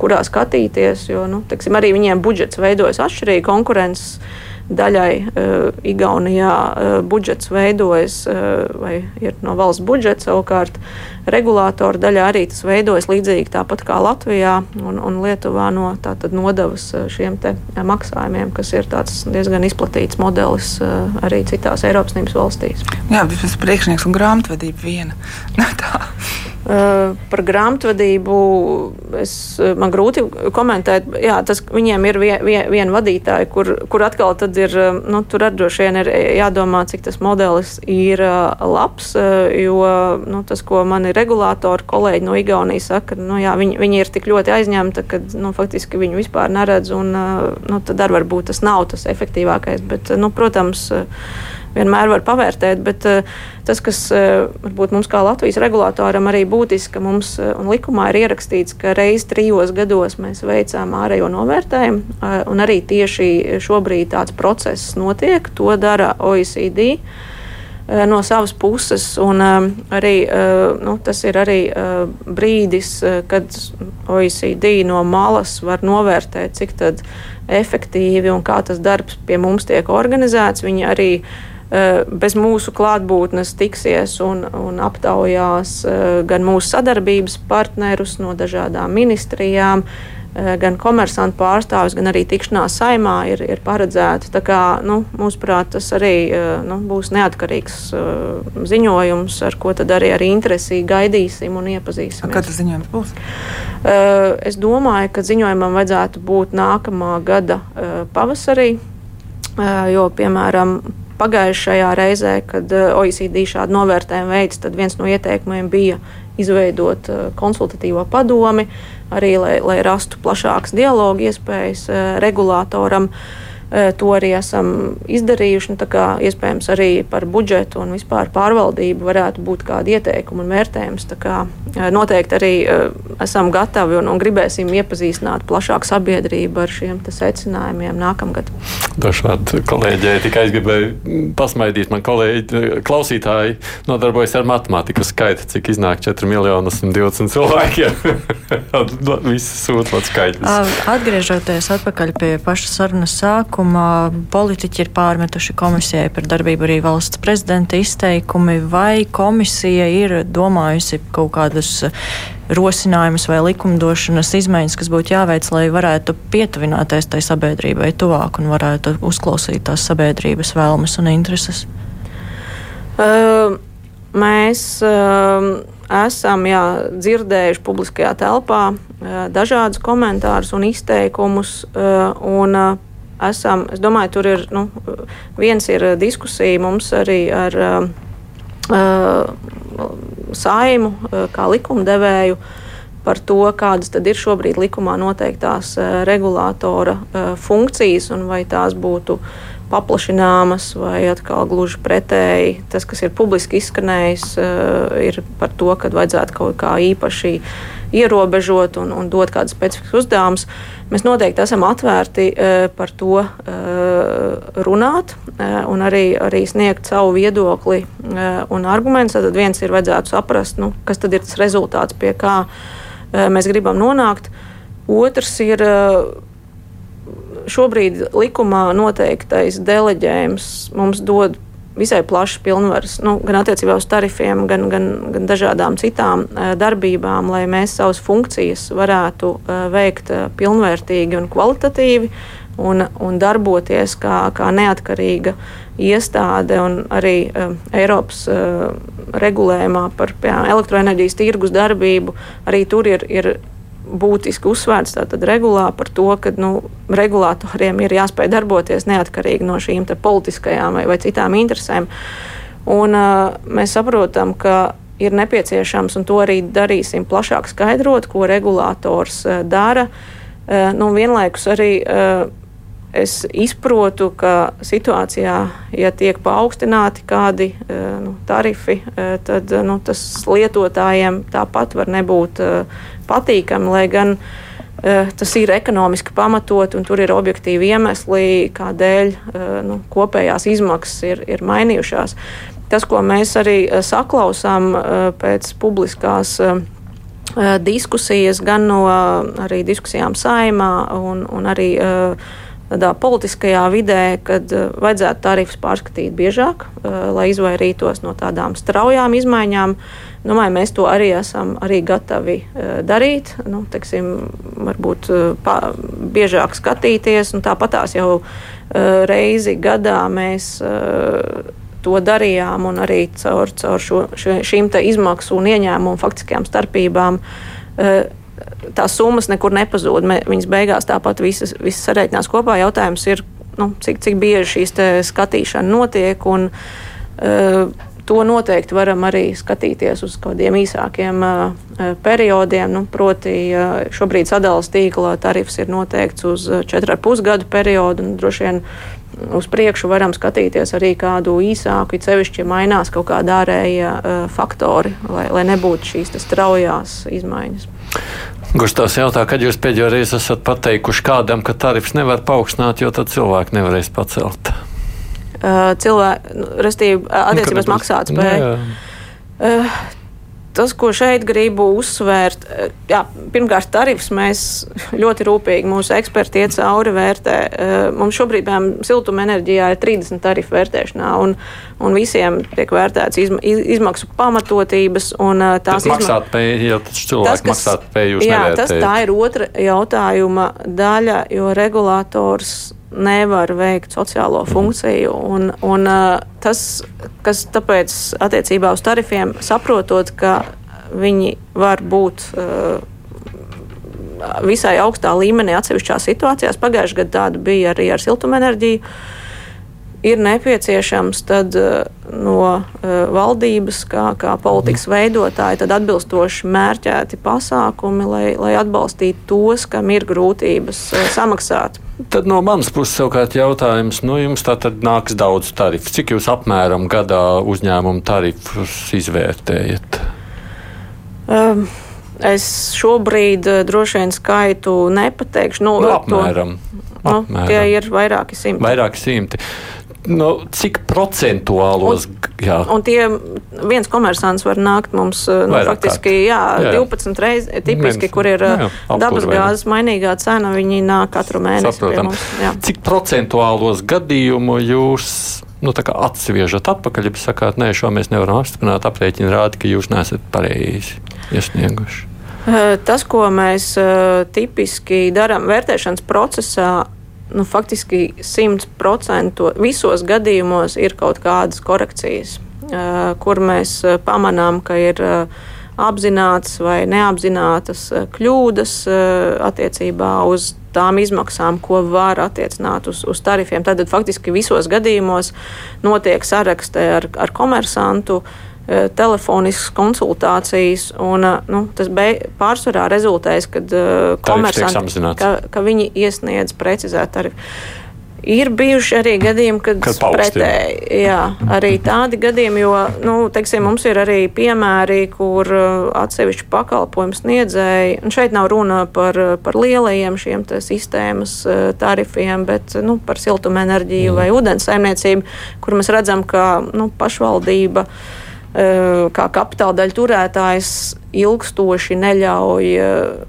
kurā skatīties. Jo nu, teksim, arī viņiem budžets veidojas atšķirīgi konkurences daļai uh, Igaunijā uh, budžets veidojas uh, vai ir no valsts budžeta, savukārt regulātoru daļā arī tas veidojas līdzīgi tāpat kā Latvijā un, un Lietuvā no nodevas šiem te maksājumiem, kas ir diezgan izplatīts modelis arī citās Eiropas Savienības valstīs. Jā, tas ir priekšnieks un grāmatvedība viena. (laughs) Uh, par grāmatvedību es, man grūti komentēt. Jā, tas, viņiem ir vien, vien, viena vadītāja, kur, kur atkal ir, nu, tur arī droši vien ir jādomā, cik tas modelis ir labs. Jo nu, tas, ko mani regulātori kolēģi no Igaunijas saka, nu, jā, viņi, viņi ir tik ļoti aizņemti, ka nu, faktiski viņu vispār neredz. Un, nu, tad arī varbūt tas nav tas efektīvākais. Bet, nu, protams, vienmēr var pavērtēt, bet uh, tas, kas uh, varbūt mums kā Latvijas regulātoram arī būtiski, ka mums uh, un likumā ir ierakstīts, ka reiz trijos gados mēs veicām ārējo novērtējumu, un arī tieši šobrīd tāds process notiek, to dara OECD no savas puses. Un, arī, nu, tas ir arī brīdis, kad OECD no malas var novērtēt, cik efektīvi un kā tas darbs pie mums tiek organizēts. Viņi arī Eh, bez mūsu klātbūtnes tiksies un, un aptaujās eh, gan mūsu sadarbības partnerus no dažādām ministrijām, eh, gan komersantu pārstāvis, gan arī tikšanās saimā ir, ir paredzēta. Tā kā, nu, mūsuprāt, tas arī nu, būs neatkarīgs ziņojums, ar ko tad arī ar interesi gaidīsim un iepazīsimies. Kad tas ziņojums būs? Es domāju, ka ziņojumam vajadzētu būt nākamā gada pavasarī, jo, piemēram, Pagājušajā reizē, kad eh, OECD šādu novērtējumu veids, tad viens no ieteikumiem bija izveidot eh, konsultatīvo padomi, arī lai, lai rastu plašākas dialogu iespējas eh, regulātoram. Uh, To arī esam izdarījuši. Nu, kā, iespējams, arī par budžetu un vispār pārvaldību varētu būt kādi ieteikumi un vērtējums. Kā, noteikti arī esam gatavi un, un gribēsim iepazīstināt plašāku sabiedrību ar šiem secinājumiem nākamgad. Dažādi kolēģi tikai gribēju pasmaidīt. Man kolēģi, klausītāji nodarbojas ar matemātikas skaitu, cik iznāk 4 miljonus un 20 cilvēkiem. Visi sūta skaitļus. Atgriežoties atpakaļ pie paša sarunas sākuma sākumā politiķi ir pārmetuši komisijai par darbību arī valsts prezidenta izteikumi, vai komisija ir domājusi kaut kādus rosinājumus vai likumdošanas izmaiņas, kas būtu jāveic, lai varētu pietuvināties tai sabiedrībai tuvāk un varētu uzklausīt tās sabiedrības vēlmes un intereses? Uh, mēs uh, esam jā, dzirdējuši publiskajā telpā uh, dažādus komentārus un izteikumus. Uh, un, uh, esam, es domāju, tur ir, nu, viens ir diskusija mums arī ar uh, saimu uh, kā likumdevēju par to, kādas ir šobrīd likumā noteiktās uh, regulātora uh, funkcijas un vai tās būtu paplašināmas vai atkal gluži pretēji. Tas, kas ir publiski izskanējis, uh, ir par to, ka vajadzētu kaut kā īpaši ierobežot un, un dot kādus specifiskus uzdevumus. Mēs noteikti esam atvērti uh, par to uh, runāt un arī, arī sniegt savu viedokli un argumentus. Tad viens ir vajadzētu saprast, nu, kas tad ir tas rezultāts, pie kā mēs gribam nonākt. Otrs ir. Uh, Šobrīd likumā noteiktais deleģējums mums dod visai plašas pilnvaras, nu, gan attiecībā uz tarifiem, gan, gan, gan dažādām citām uh, darbībām, lai mēs savas funkcijas varētu uh, veikt uh, pilnvērtīgi un kvalitatīvi un, un darboties kā, kā neatkarīga iestāde un arī uh, Eiropas uh, regulējumā par piemēram, elektroenerģijas tirgus darbību. Arī tur ir, ir būtiski uzsvērts tātad regulā par to, ka nu, regulātoriem ir jāspēj darboties neatkarīgi no šīm politiskajām vai, vai citām interesēm. Un, uh, mēs saprotam, ka ir nepieciešams, un to arī darīsim plašāk skaidrot, ko regulators uh, dara. Uh, nu, vienlaikus arī uh, es izprotu, ka situācijā, ja tiek paaugstināti kādi nu, tarifi, tad nu, tas lietotājiem tāpat var nebūt patīkami, lai gan tas ir ekonomiski pamatot un tur ir objektīvi iemesli, kādēļ nu, kopējās izmaksas ir, ir mainījušās. Tas, ko mēs arī saklausām pēc publiskās diskusijas, gan no arī diskusijām saimā un, un arī uh, tādā politiskajā vidē, kad uh, vajadzētu tarifus pārskatīt biežāk, uh, lai izvairītos no tādām straujām izmaiņām. Domāju, mēs to arī esam arī gatavi uh, darīt. Nu, teksim, varbūt pā, biežāk skatīties, un tāpatās jau reizi gadā mēs to darījām, un arī caur, caur šo, šīm izmaksu un ieņēmumu faktiskajām starpībām tās summas nekur nepazūd. Viņas beigās tāpat visas, visas sareiķinās kopā. Jautājums ir, nu, cik, cik bieži šīs skatīšana notiek. Un, uh, To noteikti varam arī skatīties uz kādiem īsākiem uh, periodiem. Nu, proti, uh, šobrīd sadalījuma tīkla tarifs ir noteikts uz 4,5 gadu periodu. Droši vien uz priekšu varam skatīties arī kādu īsāku, it sevišķi, ja mainās kaut kādi ārējie uh, faktori, lai, lai nebūtu šīs straujās izmaiņas. Gustavs jautā, kad jūs pēdējo reizi esat pateikuši kādam, ka tarifs nevar paaugstināt, jo tad cilvēki nevarēs pacelt? Uh, cilvēki, nu, restīvi, attiecībās maksāt spēju. Uh, tas, ko šeit gribu uzsvērt, eh, jā, pirmkārt, tarifs mēs (laughs) ļoti rūpīgi mūsu eksperti iet cauri vērtē. Eh, mums šobrīd, piemēram, siltumenerģijā ir 30 tarifu vērtēšanā, un, un visiem tiek vērtēts izma, izmaksu pamatotības. Un, eh, tās izma... maksāt spēju, ja tas cilvēks maksāt spēju, jūs jā, nevērtējat. tas tā ir otra jautājuma daļa, jo regulators nevar veikt sociālo funkciju. Un, un, tas, kas tāpēc attiecībā uz tarifiem, saprotot, ka viņi var būt visai augstā līmenī atsevišķās situācijās. Pagājušajā gadā tāda bija arī ar siltumenerģiju. Ir nepieciešams tad, no uh, valdības, kā, kā politikas veidotāji, atbilstoši mērķēti pasākumi, lai, lai atbalstītu tos, kam ir grūtības uh, samaksāt. Tad no manas puses savukārt jautājums, nu jums tā tad nāks daudz tarifu. Cik jūs apmēram gadā uzņēmumu tarifus izvērtējat? Um. Es šobrīd droši vien skaitu nepateikšu. Nu, nu, apmēram. To, nu, apmēram. Tie ir vairāki simti. Vairāki simti nu, cik procentuālos? Un, un tie viens komersants var nākt mums nu, Vairāk faktiski jā, jā, jā. 12 reizes, tipiski, Mēnes, kur ir jā, dabasgāzes mainīgā cena, viņi nāk katru mēnesi Saprotam. mums. Jā. Cik procentuālos gadījumu jūs nu, atsviežat atpakaļ, ja sakāt, nē, šo mēs nevaram apstiprināt, aprēķini rāda, ka jūs neesat pareizi iesnieguši? Tas, ko mēs tipiski darām vērtēšanas procesā, nu, faktiski 100% visos gadījumos ir kaut kādas korekcijas, kur mēs pamanām, ka ir apzinātas vai neapzinātas kļūdas attiecībā uz tām izmaksām, ko var attiecināt uz, uz tarifiem. Tad faktiski visos gadījumos notiek sarakste ar, ar komersantu. Uh, telefoniskas konsultācijas, un eh, nu, tas pārsvarā rezultēs, kad uh, komersanti, ka, ka viņi iesniedz precizētu tarifu. Ir bijuši arī gadījumi, kad, kad pretēji, jā, arī tādi gadījumi, jo, nu, teiksim, mums ir arī piemēri, kur atsevišķi pakalpojumu sniedzēji, un šeit nav runa par, par lielajiem šiem sistēmas tarifiem, bet, nu, par siltumenerģiju mm. vai ūdens saimniecību, kur mēs redzam, ka, nu, pašvaldība uh, kā kapitāla daļu turētājs ilgstoši neļauj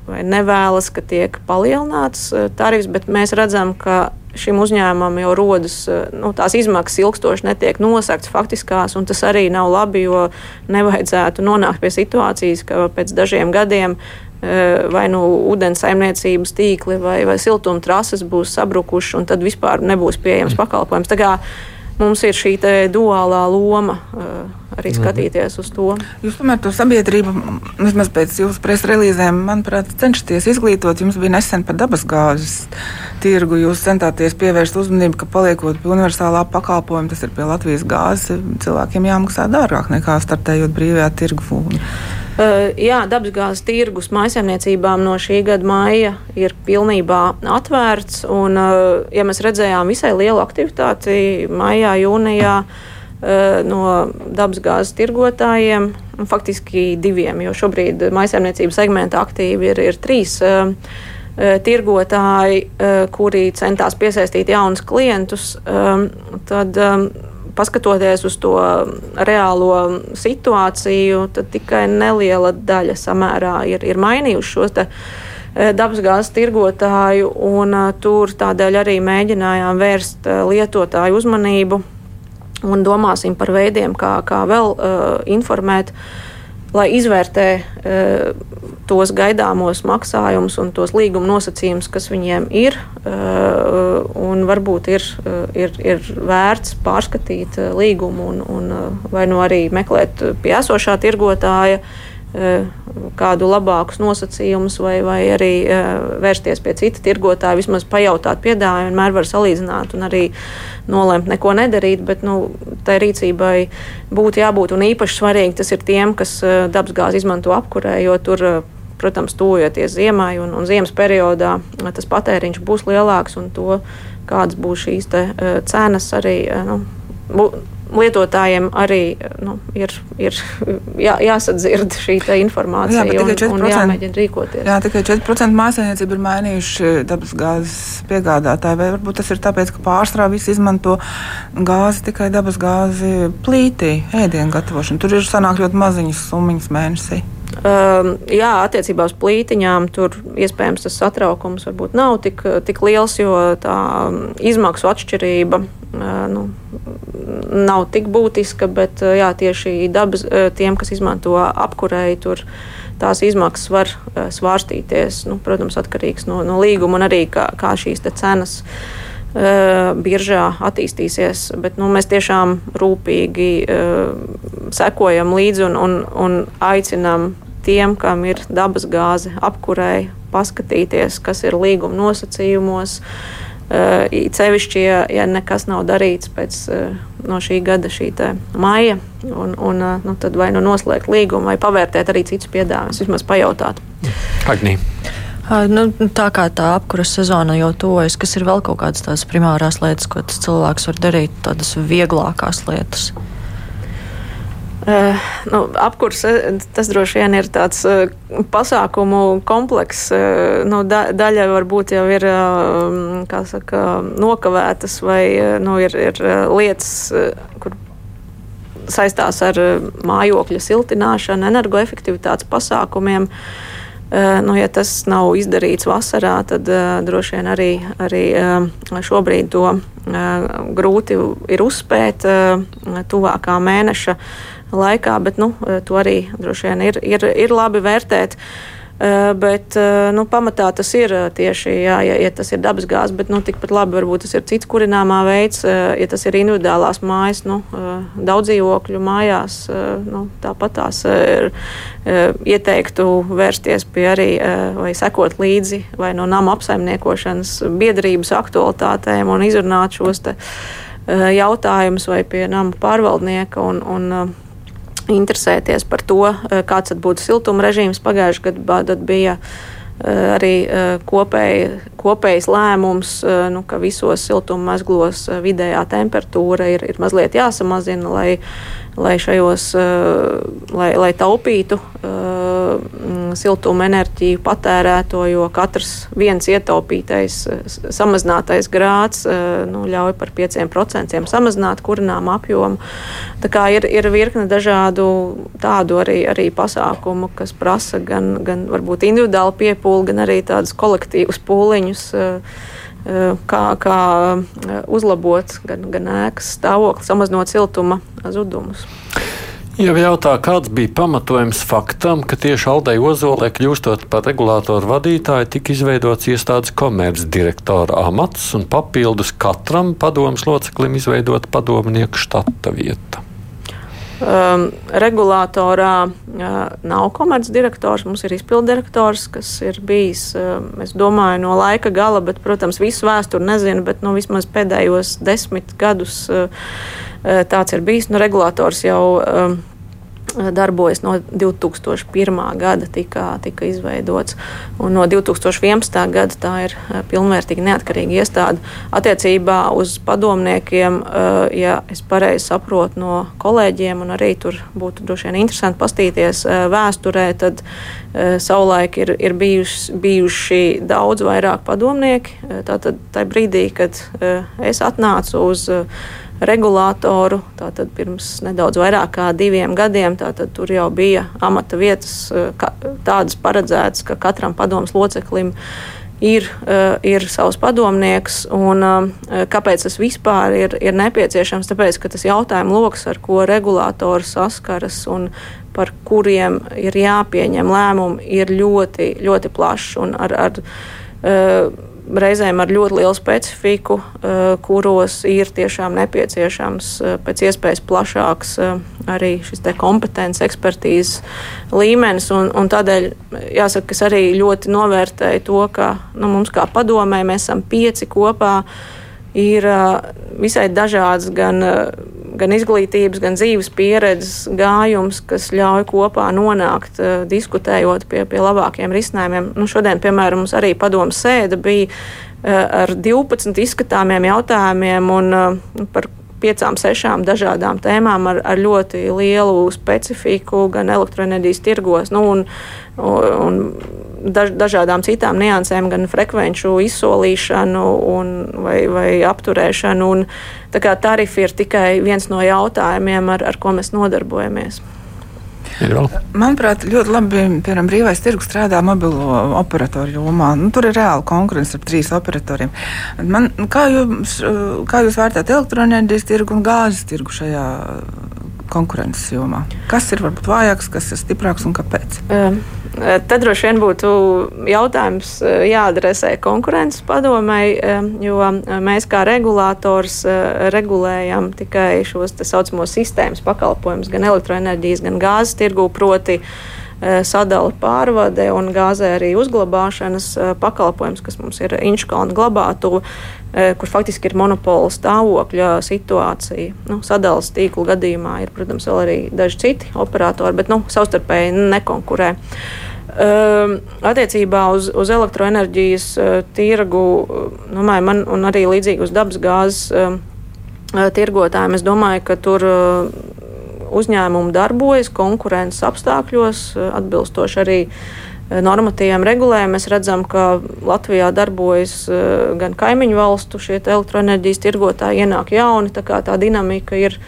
vai nevēlas, ka tiek palielināts tarifs, bet mēs redzam, ka šim uzņēmumam jau rodas nu, tās izmaksas ilgstoši netiek nosaktas faktiskās, un tas arī nav labi, jo nevajadzētu nonākt pie situācijas, ka pēc dažiem gadiem vai nu ūdens saimniecības tīkli vai, vai siltuma trases būs sabrukuši, un tad vispār nebūs pieejams pakalpojums. Mums ir šī duālā loma arī mhm. skatīties uz to. Jūs tomēr to sabiedrību, vismaz pēc jūsu preses relīzēm, manuprāt, cenšaties izglītot. Jums bija nesen par dabasgāzes tirgu. Jūs centāties pievērst uzmanību, ka paliekot pie universālā pakalpojuma, tas ir pie Latvijas gāzes, cilvēkiem jāmaksā dārgāk nekā startējot brīvajā tirgu. Uh, jā, dabasgāzes tirgus maisaimniecībām no šī gada maija ir pilnībā atvērts. Un, uh, ja mēs redzējām visai lielu aktivitāti maijā, jūnijā, Eh, no dabasgāzes tirgotājiem, faktiski diviem, jo šobrīd maisaimniecības segmenta aktīvi ir, ir trīs tirgotāji, kuri centās piesaistīt jaunus klientus. Tad, paskatoties uz to reālo situāciju, tad tikai neliela daļa samērā ir, ir mainījuši šos dabasgāzes tirgotāju, un uh, tur tādēļ arī mēģinājām vērst lietotāju uzmanību un domāsim par veidiem, kā, kā vēl uh, informēt, lai izvērtē uh, tos gaidāmos maksājumus un tos līguma nosacījumus, kas viņiem ir. Un varbūt ir, uh, ir, ir vērts pārskatīt līgumu un, un vai nu arī meklēt pie esošā tirgotāja. Eh, kādu labākus nosacījumus, vai, vai arī eh, vērsties pie cita tirgotāja, vismaz pajautāt piedāvājumu, vienmēr var salīdzināt un arī nolemt neko nedarīt, bet nu, tai rīcībai būtu jābūt un īpaši svarīgi tas ir tiem, kas eh, dabasgāzi izmanto apkurē, jo tur protams, tuvojoties ziemai un, un ziemas periodā, tas patēriņš būs lielāks un to, kādas būs šīs te, cenas arī. Nu, bū, lietotājiem arī nu, ir, ir jā, jāsadzird šī informācija jā, un, un jāmēģina rīkoties. Jā, tikai 4% mājsaimniecību ir mainījuši dabas gāzes piegādātāji. Vai varbūt tas ir tāpēc, ka pārstrā visi izmanto gāzi tikai dabas gāzi plītī, ēdienu gatavošanu. Tur ir sanāk ļoti maziņas summas mēnesī. Um, jā, attiecībā uz plītiņām tur iespējams tas satraukums varbūt nav tik, tik liels, jo tā izmaksu atšķirība uh, nu, nav tik būtiska, bet uh, jā, tieši dabas, uh, tiem, kas izmanto apkurēju, tur tās izmaksas var svārstīties. Nu, protams, atkarīgs no, no līguma un arī kā, kā šīs cenas uh, biržā attīstīsies. Bet, nu, mēs tiešām rūpīgi uh, sekojam līdzi un, un, un aicinām tiem, kam ir dabas gāze, apkurēji, paskatīties, kas ir līguma nosacījumos. Uh, Cevišķi, ja, ja nekas nav darīts pēc no šī gada, šī maija, un, un nu, tad vai nu noslēgt līgumu, vai pavērtēt arī citus piedāvājumus, vismaz pajautāt. Agnī. Nu, tā kā tā apkuras sezona jau tuvojas, kas ir vēl kaut kādas tādas primārās lietas, ko tas cilvēks var darīt, tādas vieglākās lietas? Uh, nu, apkurs tas droši vien ir tāds uh, pasākumu komplekss. Uh, nu, da, daļa varbūt jau ir saka, nokavētas vai nu, ir, ir lietas, kur saistās ar mājokļa siltināšanu, energoefektivitātes pasākumiem. Nu, ja tas nav izdarīts vasarā, tad uh, droši vien arī, arī uh, šobrīd to grūti ir uzspēt tuvākā mēneša laikā, bet nu, eh, to arī droši vien ir, ir, ir labi vērtēt. Uh, bet uh, nu, pamatā tas ir tieši, jā, ja, ja tas ir dabas gāzes, bet nu, tikpat labi varbūt tas ir cits kurināmā veids, ja tas ir individuālās mājas, nu, daudz dzīvokļu mājās. Nu, tāpat tās ir ieteiktu vērsties pie arī vai sekot līdzi vai no nama apsaimniekošanas biedrības aktualitātēm un izrunāt šos jautājumus vai pie nama pārvaldnieka. Un, un, interesēties par to, eh, kāds būtu siltuma režīms. Pagājušajā gadā bija eh, arī eh, kopēji, kopējs lēmums, nu, ka visos siltuma mezglos vidējā temperatūra ir, ir mazliet jāsamazina, lai, lai, šajos, lai, lai taupītu siltuma enerģiju patērēto, jo katrs viens ietaupītais, samazinātais grāds nu, ļauj par 5% samazināt kurināmu apjomu. Tā kā ir, ir virkne dažādu tādu arī, arī pasākumu, kas prasa gan, gan varbūt individuālu piepūli, gan arī tādus kolektīvus pūliņus kā, kā uzlabot gan, gan ēkas stāvokli, samazinot siltuma zudumus. Jau jautā, kāds bija pamatojums faktam, ka tieši Aldei Ozolē, kļūstot par regulātoru vadītāju, tika izveidots iestādes komercdirektora amats un papildus katram padomus loceklim izveidota padomnieku štata vieta. Um, regulātorā uh, nav komercdirektors, mums ir izpildirektors, kas ir bijis, uh, es domāju, no laika gala, bet, protams, visu vēsturi nezinu, bet nu, vismaz pēdējos desmit gadus uh, uh tāds ir bijis. Nu, regulators jau um, darbojas no 2001. gada, tika, tika izveidots. Un no 2011. gada tā ir eh, pilnvērtīga neatkarīga iestāde. Attiecībā uz padomniekiem, eh, ja es pareizi saprotu no kolēģiem, un arī tur būtu droši vien interesanti pastīties eh, vēsturē, tad savulaik ir, ir bijuši, bijuši daudz vairāk padomnieki. Tātad tajā brīdī, kad es atnācu uz regulātoru. Tātad pirms nedaudz vairāk kā diviem gadiem tur jau bija amata vietas eh, ka, tādas paredzētas, ka katram padomus loceklim ir, uh, ir savs padomnieks. Un, uh, kāpēc tas vispār ir, ir nepieciešams? Tāpēc, ka tas jautājums lokus, ar ko regulātori saskaras un par kuriem ir jāpieņem lēmumi, ir ļoti, ļoti plašs. Ar, ar, reizēm ar ļoti lielu specifiku, eh, kuros ir tiešām nepieciešams eh, pēc iespējas plašāks eh, arī šis kompetences, ekspertīzes līmenis. Un, un tādēļ jāsaka, ka es arī ļoti novērtēju to, ka nu, mums kā padomē mēs esam pieci kopā. Ir visai dažāds gan gan izglītības, gan dzīves pieredzes gājums, kas ļauj kopā nonākt, diskutējot pie, pie labākiem risinājumiem. Nu, šodien, piemēram, mums arī padomu sēde bija ar 12 izskatāmiem jautājumiem un uh, par piecām, sešām dažādām tēmām ar, ar ļoti lielu specifiku, gan elektroenerģijas tirgos, nu, un, un daž, dažādām citām niansēm, gan frekvenču izsolīšanu un, vai, vai apturēšanu. Un, tarifi ir tikai viens no jautājumiem, ar, ar ko mēs nodarbojamies. Manuprāt, ļoti labi piemēram, brīvais tirgus strādā mobilo operatoru jomā. Nu, tur ir reāla konkurence ar trīs operatoriem. Man, kā, jūs, kā jūs vērtējat elektroenerģijas tirgu un gāzes tirgu šajā konkurences jomā? Kas ir varbūt vājāks, kas ir stiprāks un kāpēc? Um. Tad droši vien būtu jautājums eh, jāadresē konkurences padomei, eh, jo mēs kā regulators eh, regulējam tikai šos tā saucamos sistēmas pakalpojumus, gan elektroenerģijas, gan gāzes tirgū, proti sadala pārvade un gāzē arī uzglabāšanas pakalpojums, kas mums ir Inčkalna glabātuve, kur faktiski ir monopola stāvokļa situācija. Nu, sadalas tīklu gadījumā ir, protams, vēl arī daži citi operatori, bet nu, savstarpēji nekonkurē. Uh, attiecībā uz, uz elektroenerģijas uh, tirgu, nu, man un arī līdzīgi uz dabas gāzes uh, tirgotājiem, es domāju, ka tur uzņēmumi darbojas konkurences apstākļos, atbilstoši arī normatīviem regulējumiem. Mēs redzam, ka Latvijā darbojas gan kaimiņu valstu elektroenerģijas tirgotāji, ienāk jauni, tā tā dinamika ir,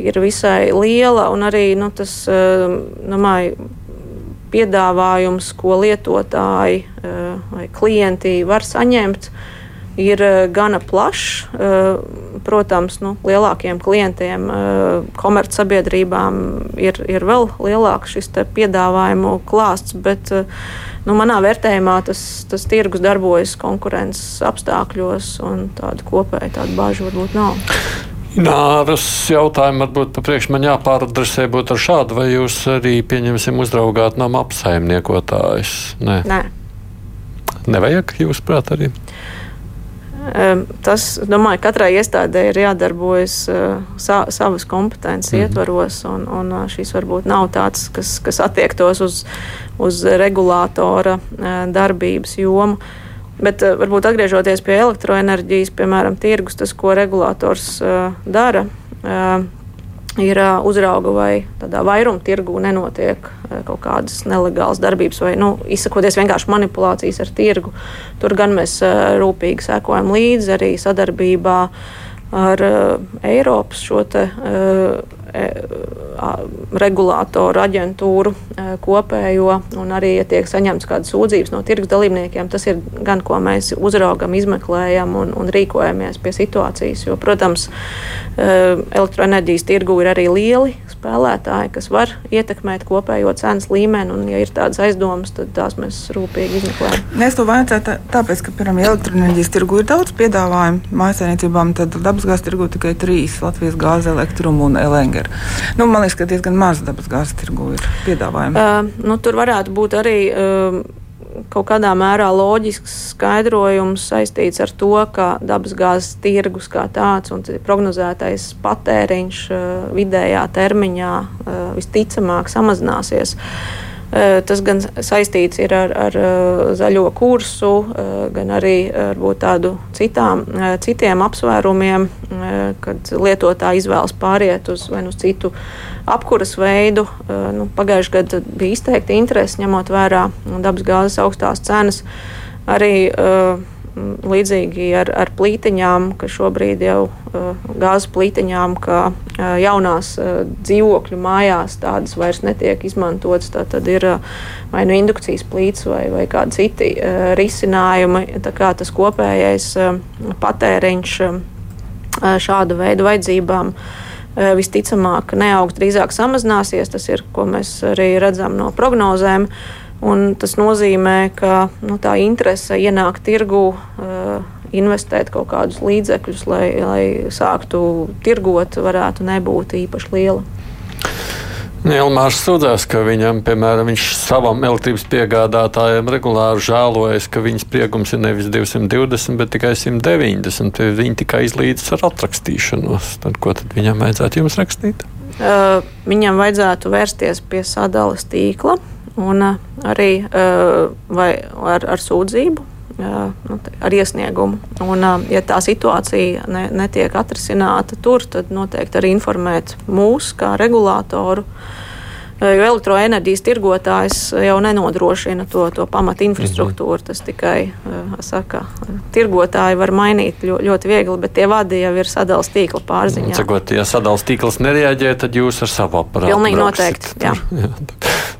ir visai liela un arī nu, tas, domāju, piedāvājums, ko lietotāji eh, vai klienti var saņemt, ir eh, gana plašs. Eh, protams, nu, lielākiem klientiem, komercsabiedrībām ir, ir vēl lielāks šis piedāvājumu klāsts, bet nu, manā vērtējumā tas, tas tirgus darbojas konkurences apstākļos, un tāda kopēja tāda bāža varbūt nav. Nāras jautājumu varbūt papriekš man jāpāradresē būtu ar šādu, vai jūs arī, pieņemsim, uzraugāt nama apsaimniekotājus? Nē. Nē. Nevajag, jūs prāt, arī? Tas, domāju, katrai iestādē ir jādarbojas sa, savas kompetences mm. ietvaros, un, un šīs varbūt nav tāds, kas, kas attiektos uz, uz regulātora darbības jomu. Bet varbūt atgriežoties pie elektroenerģijas, piemēram, tirgus, tas, ko regulators dara, ir uzrauga vai tādā vairuma tirgu nenotiek kaut kādas nelegālas darbības vai, nu, izsakoties vienkārši manipulācijas ar tirgu. Tur gan mēs rūpīgi sekojam līdzi arī sadarbībā ar Eiropas šo te, uh, regulātoru aģentūru kopējo, un arī, ja tiek saņemts kādas sūdzības no tirgus dalībniekiem, tas ir gan ko mēs uzraugam, izmeklējam un, un rīkojamies pie situācijas. Jo, protams, elektroenerģijas tirgu ir arī lieli spēlētāji, kas var ietekmēt kopējo cenas līmeni, un, ja ir tādas aizdomas, tad tās mēs rūpīgi izmeklējam. Es to vajadzētu tāpēc, ka, piemēram, elektroenerģijas tirgu ir daudz piedāvājumu mājasēmniecībām, tad dabasgāzes tirgu tikai trīs - Latvijas gāze, elektrumu un LNG. Nu, man liekas, ka diezgan maz dabasgāzes tirgu ir piedāvājumu. Uh, nu, tur varētu būt arī. Uh, kaut kādā mērā loģisks skaidrojums saistīts ar to, ka dabasgāzes tirgus kā tāds un prognozētais patēriņš vidējā termiņā visticamāk samazināsies. Tas gan saistīts ar, ar zaļo kursu, gan arī ar tādu citām, citiem apsvērumiem, kad lietotāji izvēlas pāriet uz vai nu citu apkuras veidu. Nu, Pagājušajā gadā bija izteikti interesi, ņemot vērā dabasgāzes augstās cenas. Arī uh, līdzīgi ar, ar plītiņām, ka šobrīd jau uh, gāzes plītiņām, ka uh, jaunās uh, dzīvokļu mājās tādas vairs netiek izmantotas. Tad ir vai nu indukcijas plīts vai, vai kādi citi risinājumi. Tā kā tas kopējais patēriņš šāda veida vajadzībām. Visticamāk, neaugs, drīzāk samazināsies. Tas ir, ko mēs arī redzam no prognozēm. Uh, Un tas nozīmē, ka nu, tā interese ienākt tirgu, uh, investēt kaut kādus līdzekļus, lai, lai sāktu tirgot, varētu nebūt īpaši liela. Ilmārs sūdzās, ka viņam, piemēram, viņš savam elektrības piegādātājam regulāri žēlojas, ka viņas spriegums ir nevis 220, bet tikai 190. Viņi tikai izlīdz ar atrakstīšanos. Tad, ko tad viņam vajadzētu jums rakstīt? Uh, viņam vajadzētu vērsties pie sadales tīkla un uh, arī uh, ar, ar sūdzību. Nu, ar iesniegumu. Un, ja tā situācija ne, netiek atrisināta tur, tad noteikti arī informēt mūs, kā regulātoru, uh, jo elektroenerģijas tirgotājs jau nenodrošina to, to pamatu infrastruktūru. Mhm. Tas tikai saka, tirgotāji var mainīt ļoti viegli, bet tie vadi jau ir sadalījuma tīkla pārziņā. Cikot, ja sadalījuma tīkls nereaģē, tad jūs ar savu aparātu. Pilnīgi noteikti. Jā. (laughs) Jā.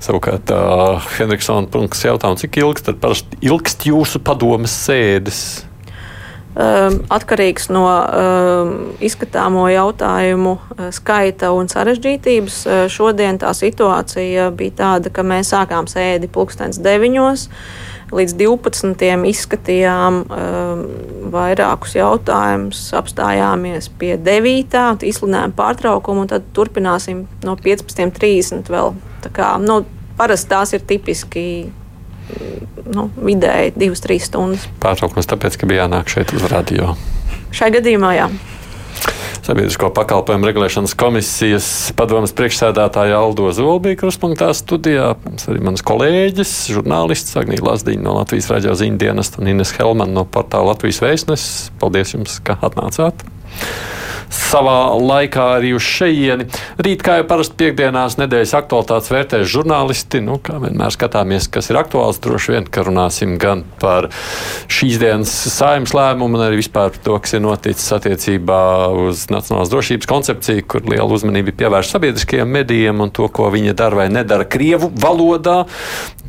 Savukārt, uh, Henriksona punkts jautājums, cik ilgs tad parasti ilgst jūsu padomas sēdes? Um, atkarīgs no um, izskatāmo jautājumu uh, skaita un sarežģītības. Uh, šodien tā situācija bija tāda, ka mēs sākām sēdi pulkstens deviņos. Līdz 12. izskatījām um, vairākus jautājumus, apstājāmies pie 9. izsludinājām pārtraukumu, un tad turpināsim no 15.30 vēl. Tā kā, nu, parasti tās ir tipiski nu, vidēji divas, trīs stundas. Pārtraukums tāpēc, ka bija jānāk šeit uz radio. Šai gadījumā jā. Sabiedrisko pakalpojumu regulēšanas komisijas padomas priekšsēdētāja Aldo Zolbija kruspunktā studijā. Mums arī mans kolēģis, žurnālists Agnija Lazdiņa no Latvijas raidījuma ziņu dienesta un Ines Helman no portāla Latvijas vēstnesis. Paldies jums, ka atnācāt! Savā laikā arī uz šejieni. Rīt, kā jau parasti piekdienās, nedēļas aktualitātes vērtēs žurnālisti. Nu, kā vienmēr skatāmies, kas ir aktuāls. Droši vien, ka runāsim gan par šīs dienas saimnes lēmumu, gan arī vispār par to, kas ir noticis attiecībā uz nacionālās drošības koncepciju, kur liela uzmanība ir pievērsta sabiedriskajiem medijiem un to, ko viņi dara vai nedara Krievu valodā.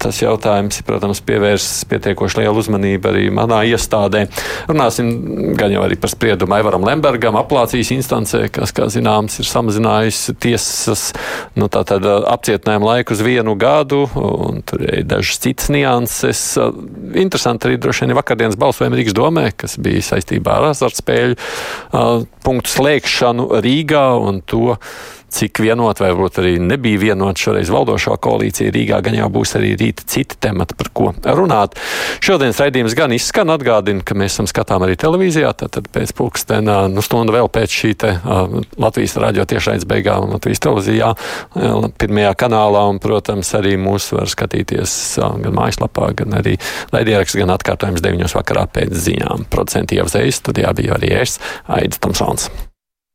Tas jautājums, protams, pievērsts pietiekoši lielu uzmanību arī manā iestādē. Runāsim gan jau arī par spriedumu Aivaram Lembergam, aplācijas instancē, kas, kā zināms, ir samazinājusi tiesas nu, apcietinājumu laiku uz vienu gadu, un tur ir dažas citas nianses. Interesanti arī droši vien vakardienas balsojumi Rīgas domē, kas bija saistībā ar azartspēļu punktu slēgšanu Rīgā un to cik vienot, vai varbūt arī nebija vienot šoreiz valdošā koalīcija Rīgā, gan jau būs arī rīta citi temati, par ko runāt. Šodienas raidījums gan izskan, atgādina, ka mēs esam skatām arī televīzijā, tad, tad pēc pulkstenā, nu stundu vēl pēc šī te uh, Latvijas radio tiešraides beigām Latvijas televīzijā, uh, pirmajā kanālā, un, protams, arī mūs var skatīties uh, gan mājaslapā, gan arī raidieraksts, gan atkārtojums 9 vakarā pēc ziņām. Producenti jau zvejas, studijā bija arī es, Aidis Tomsons.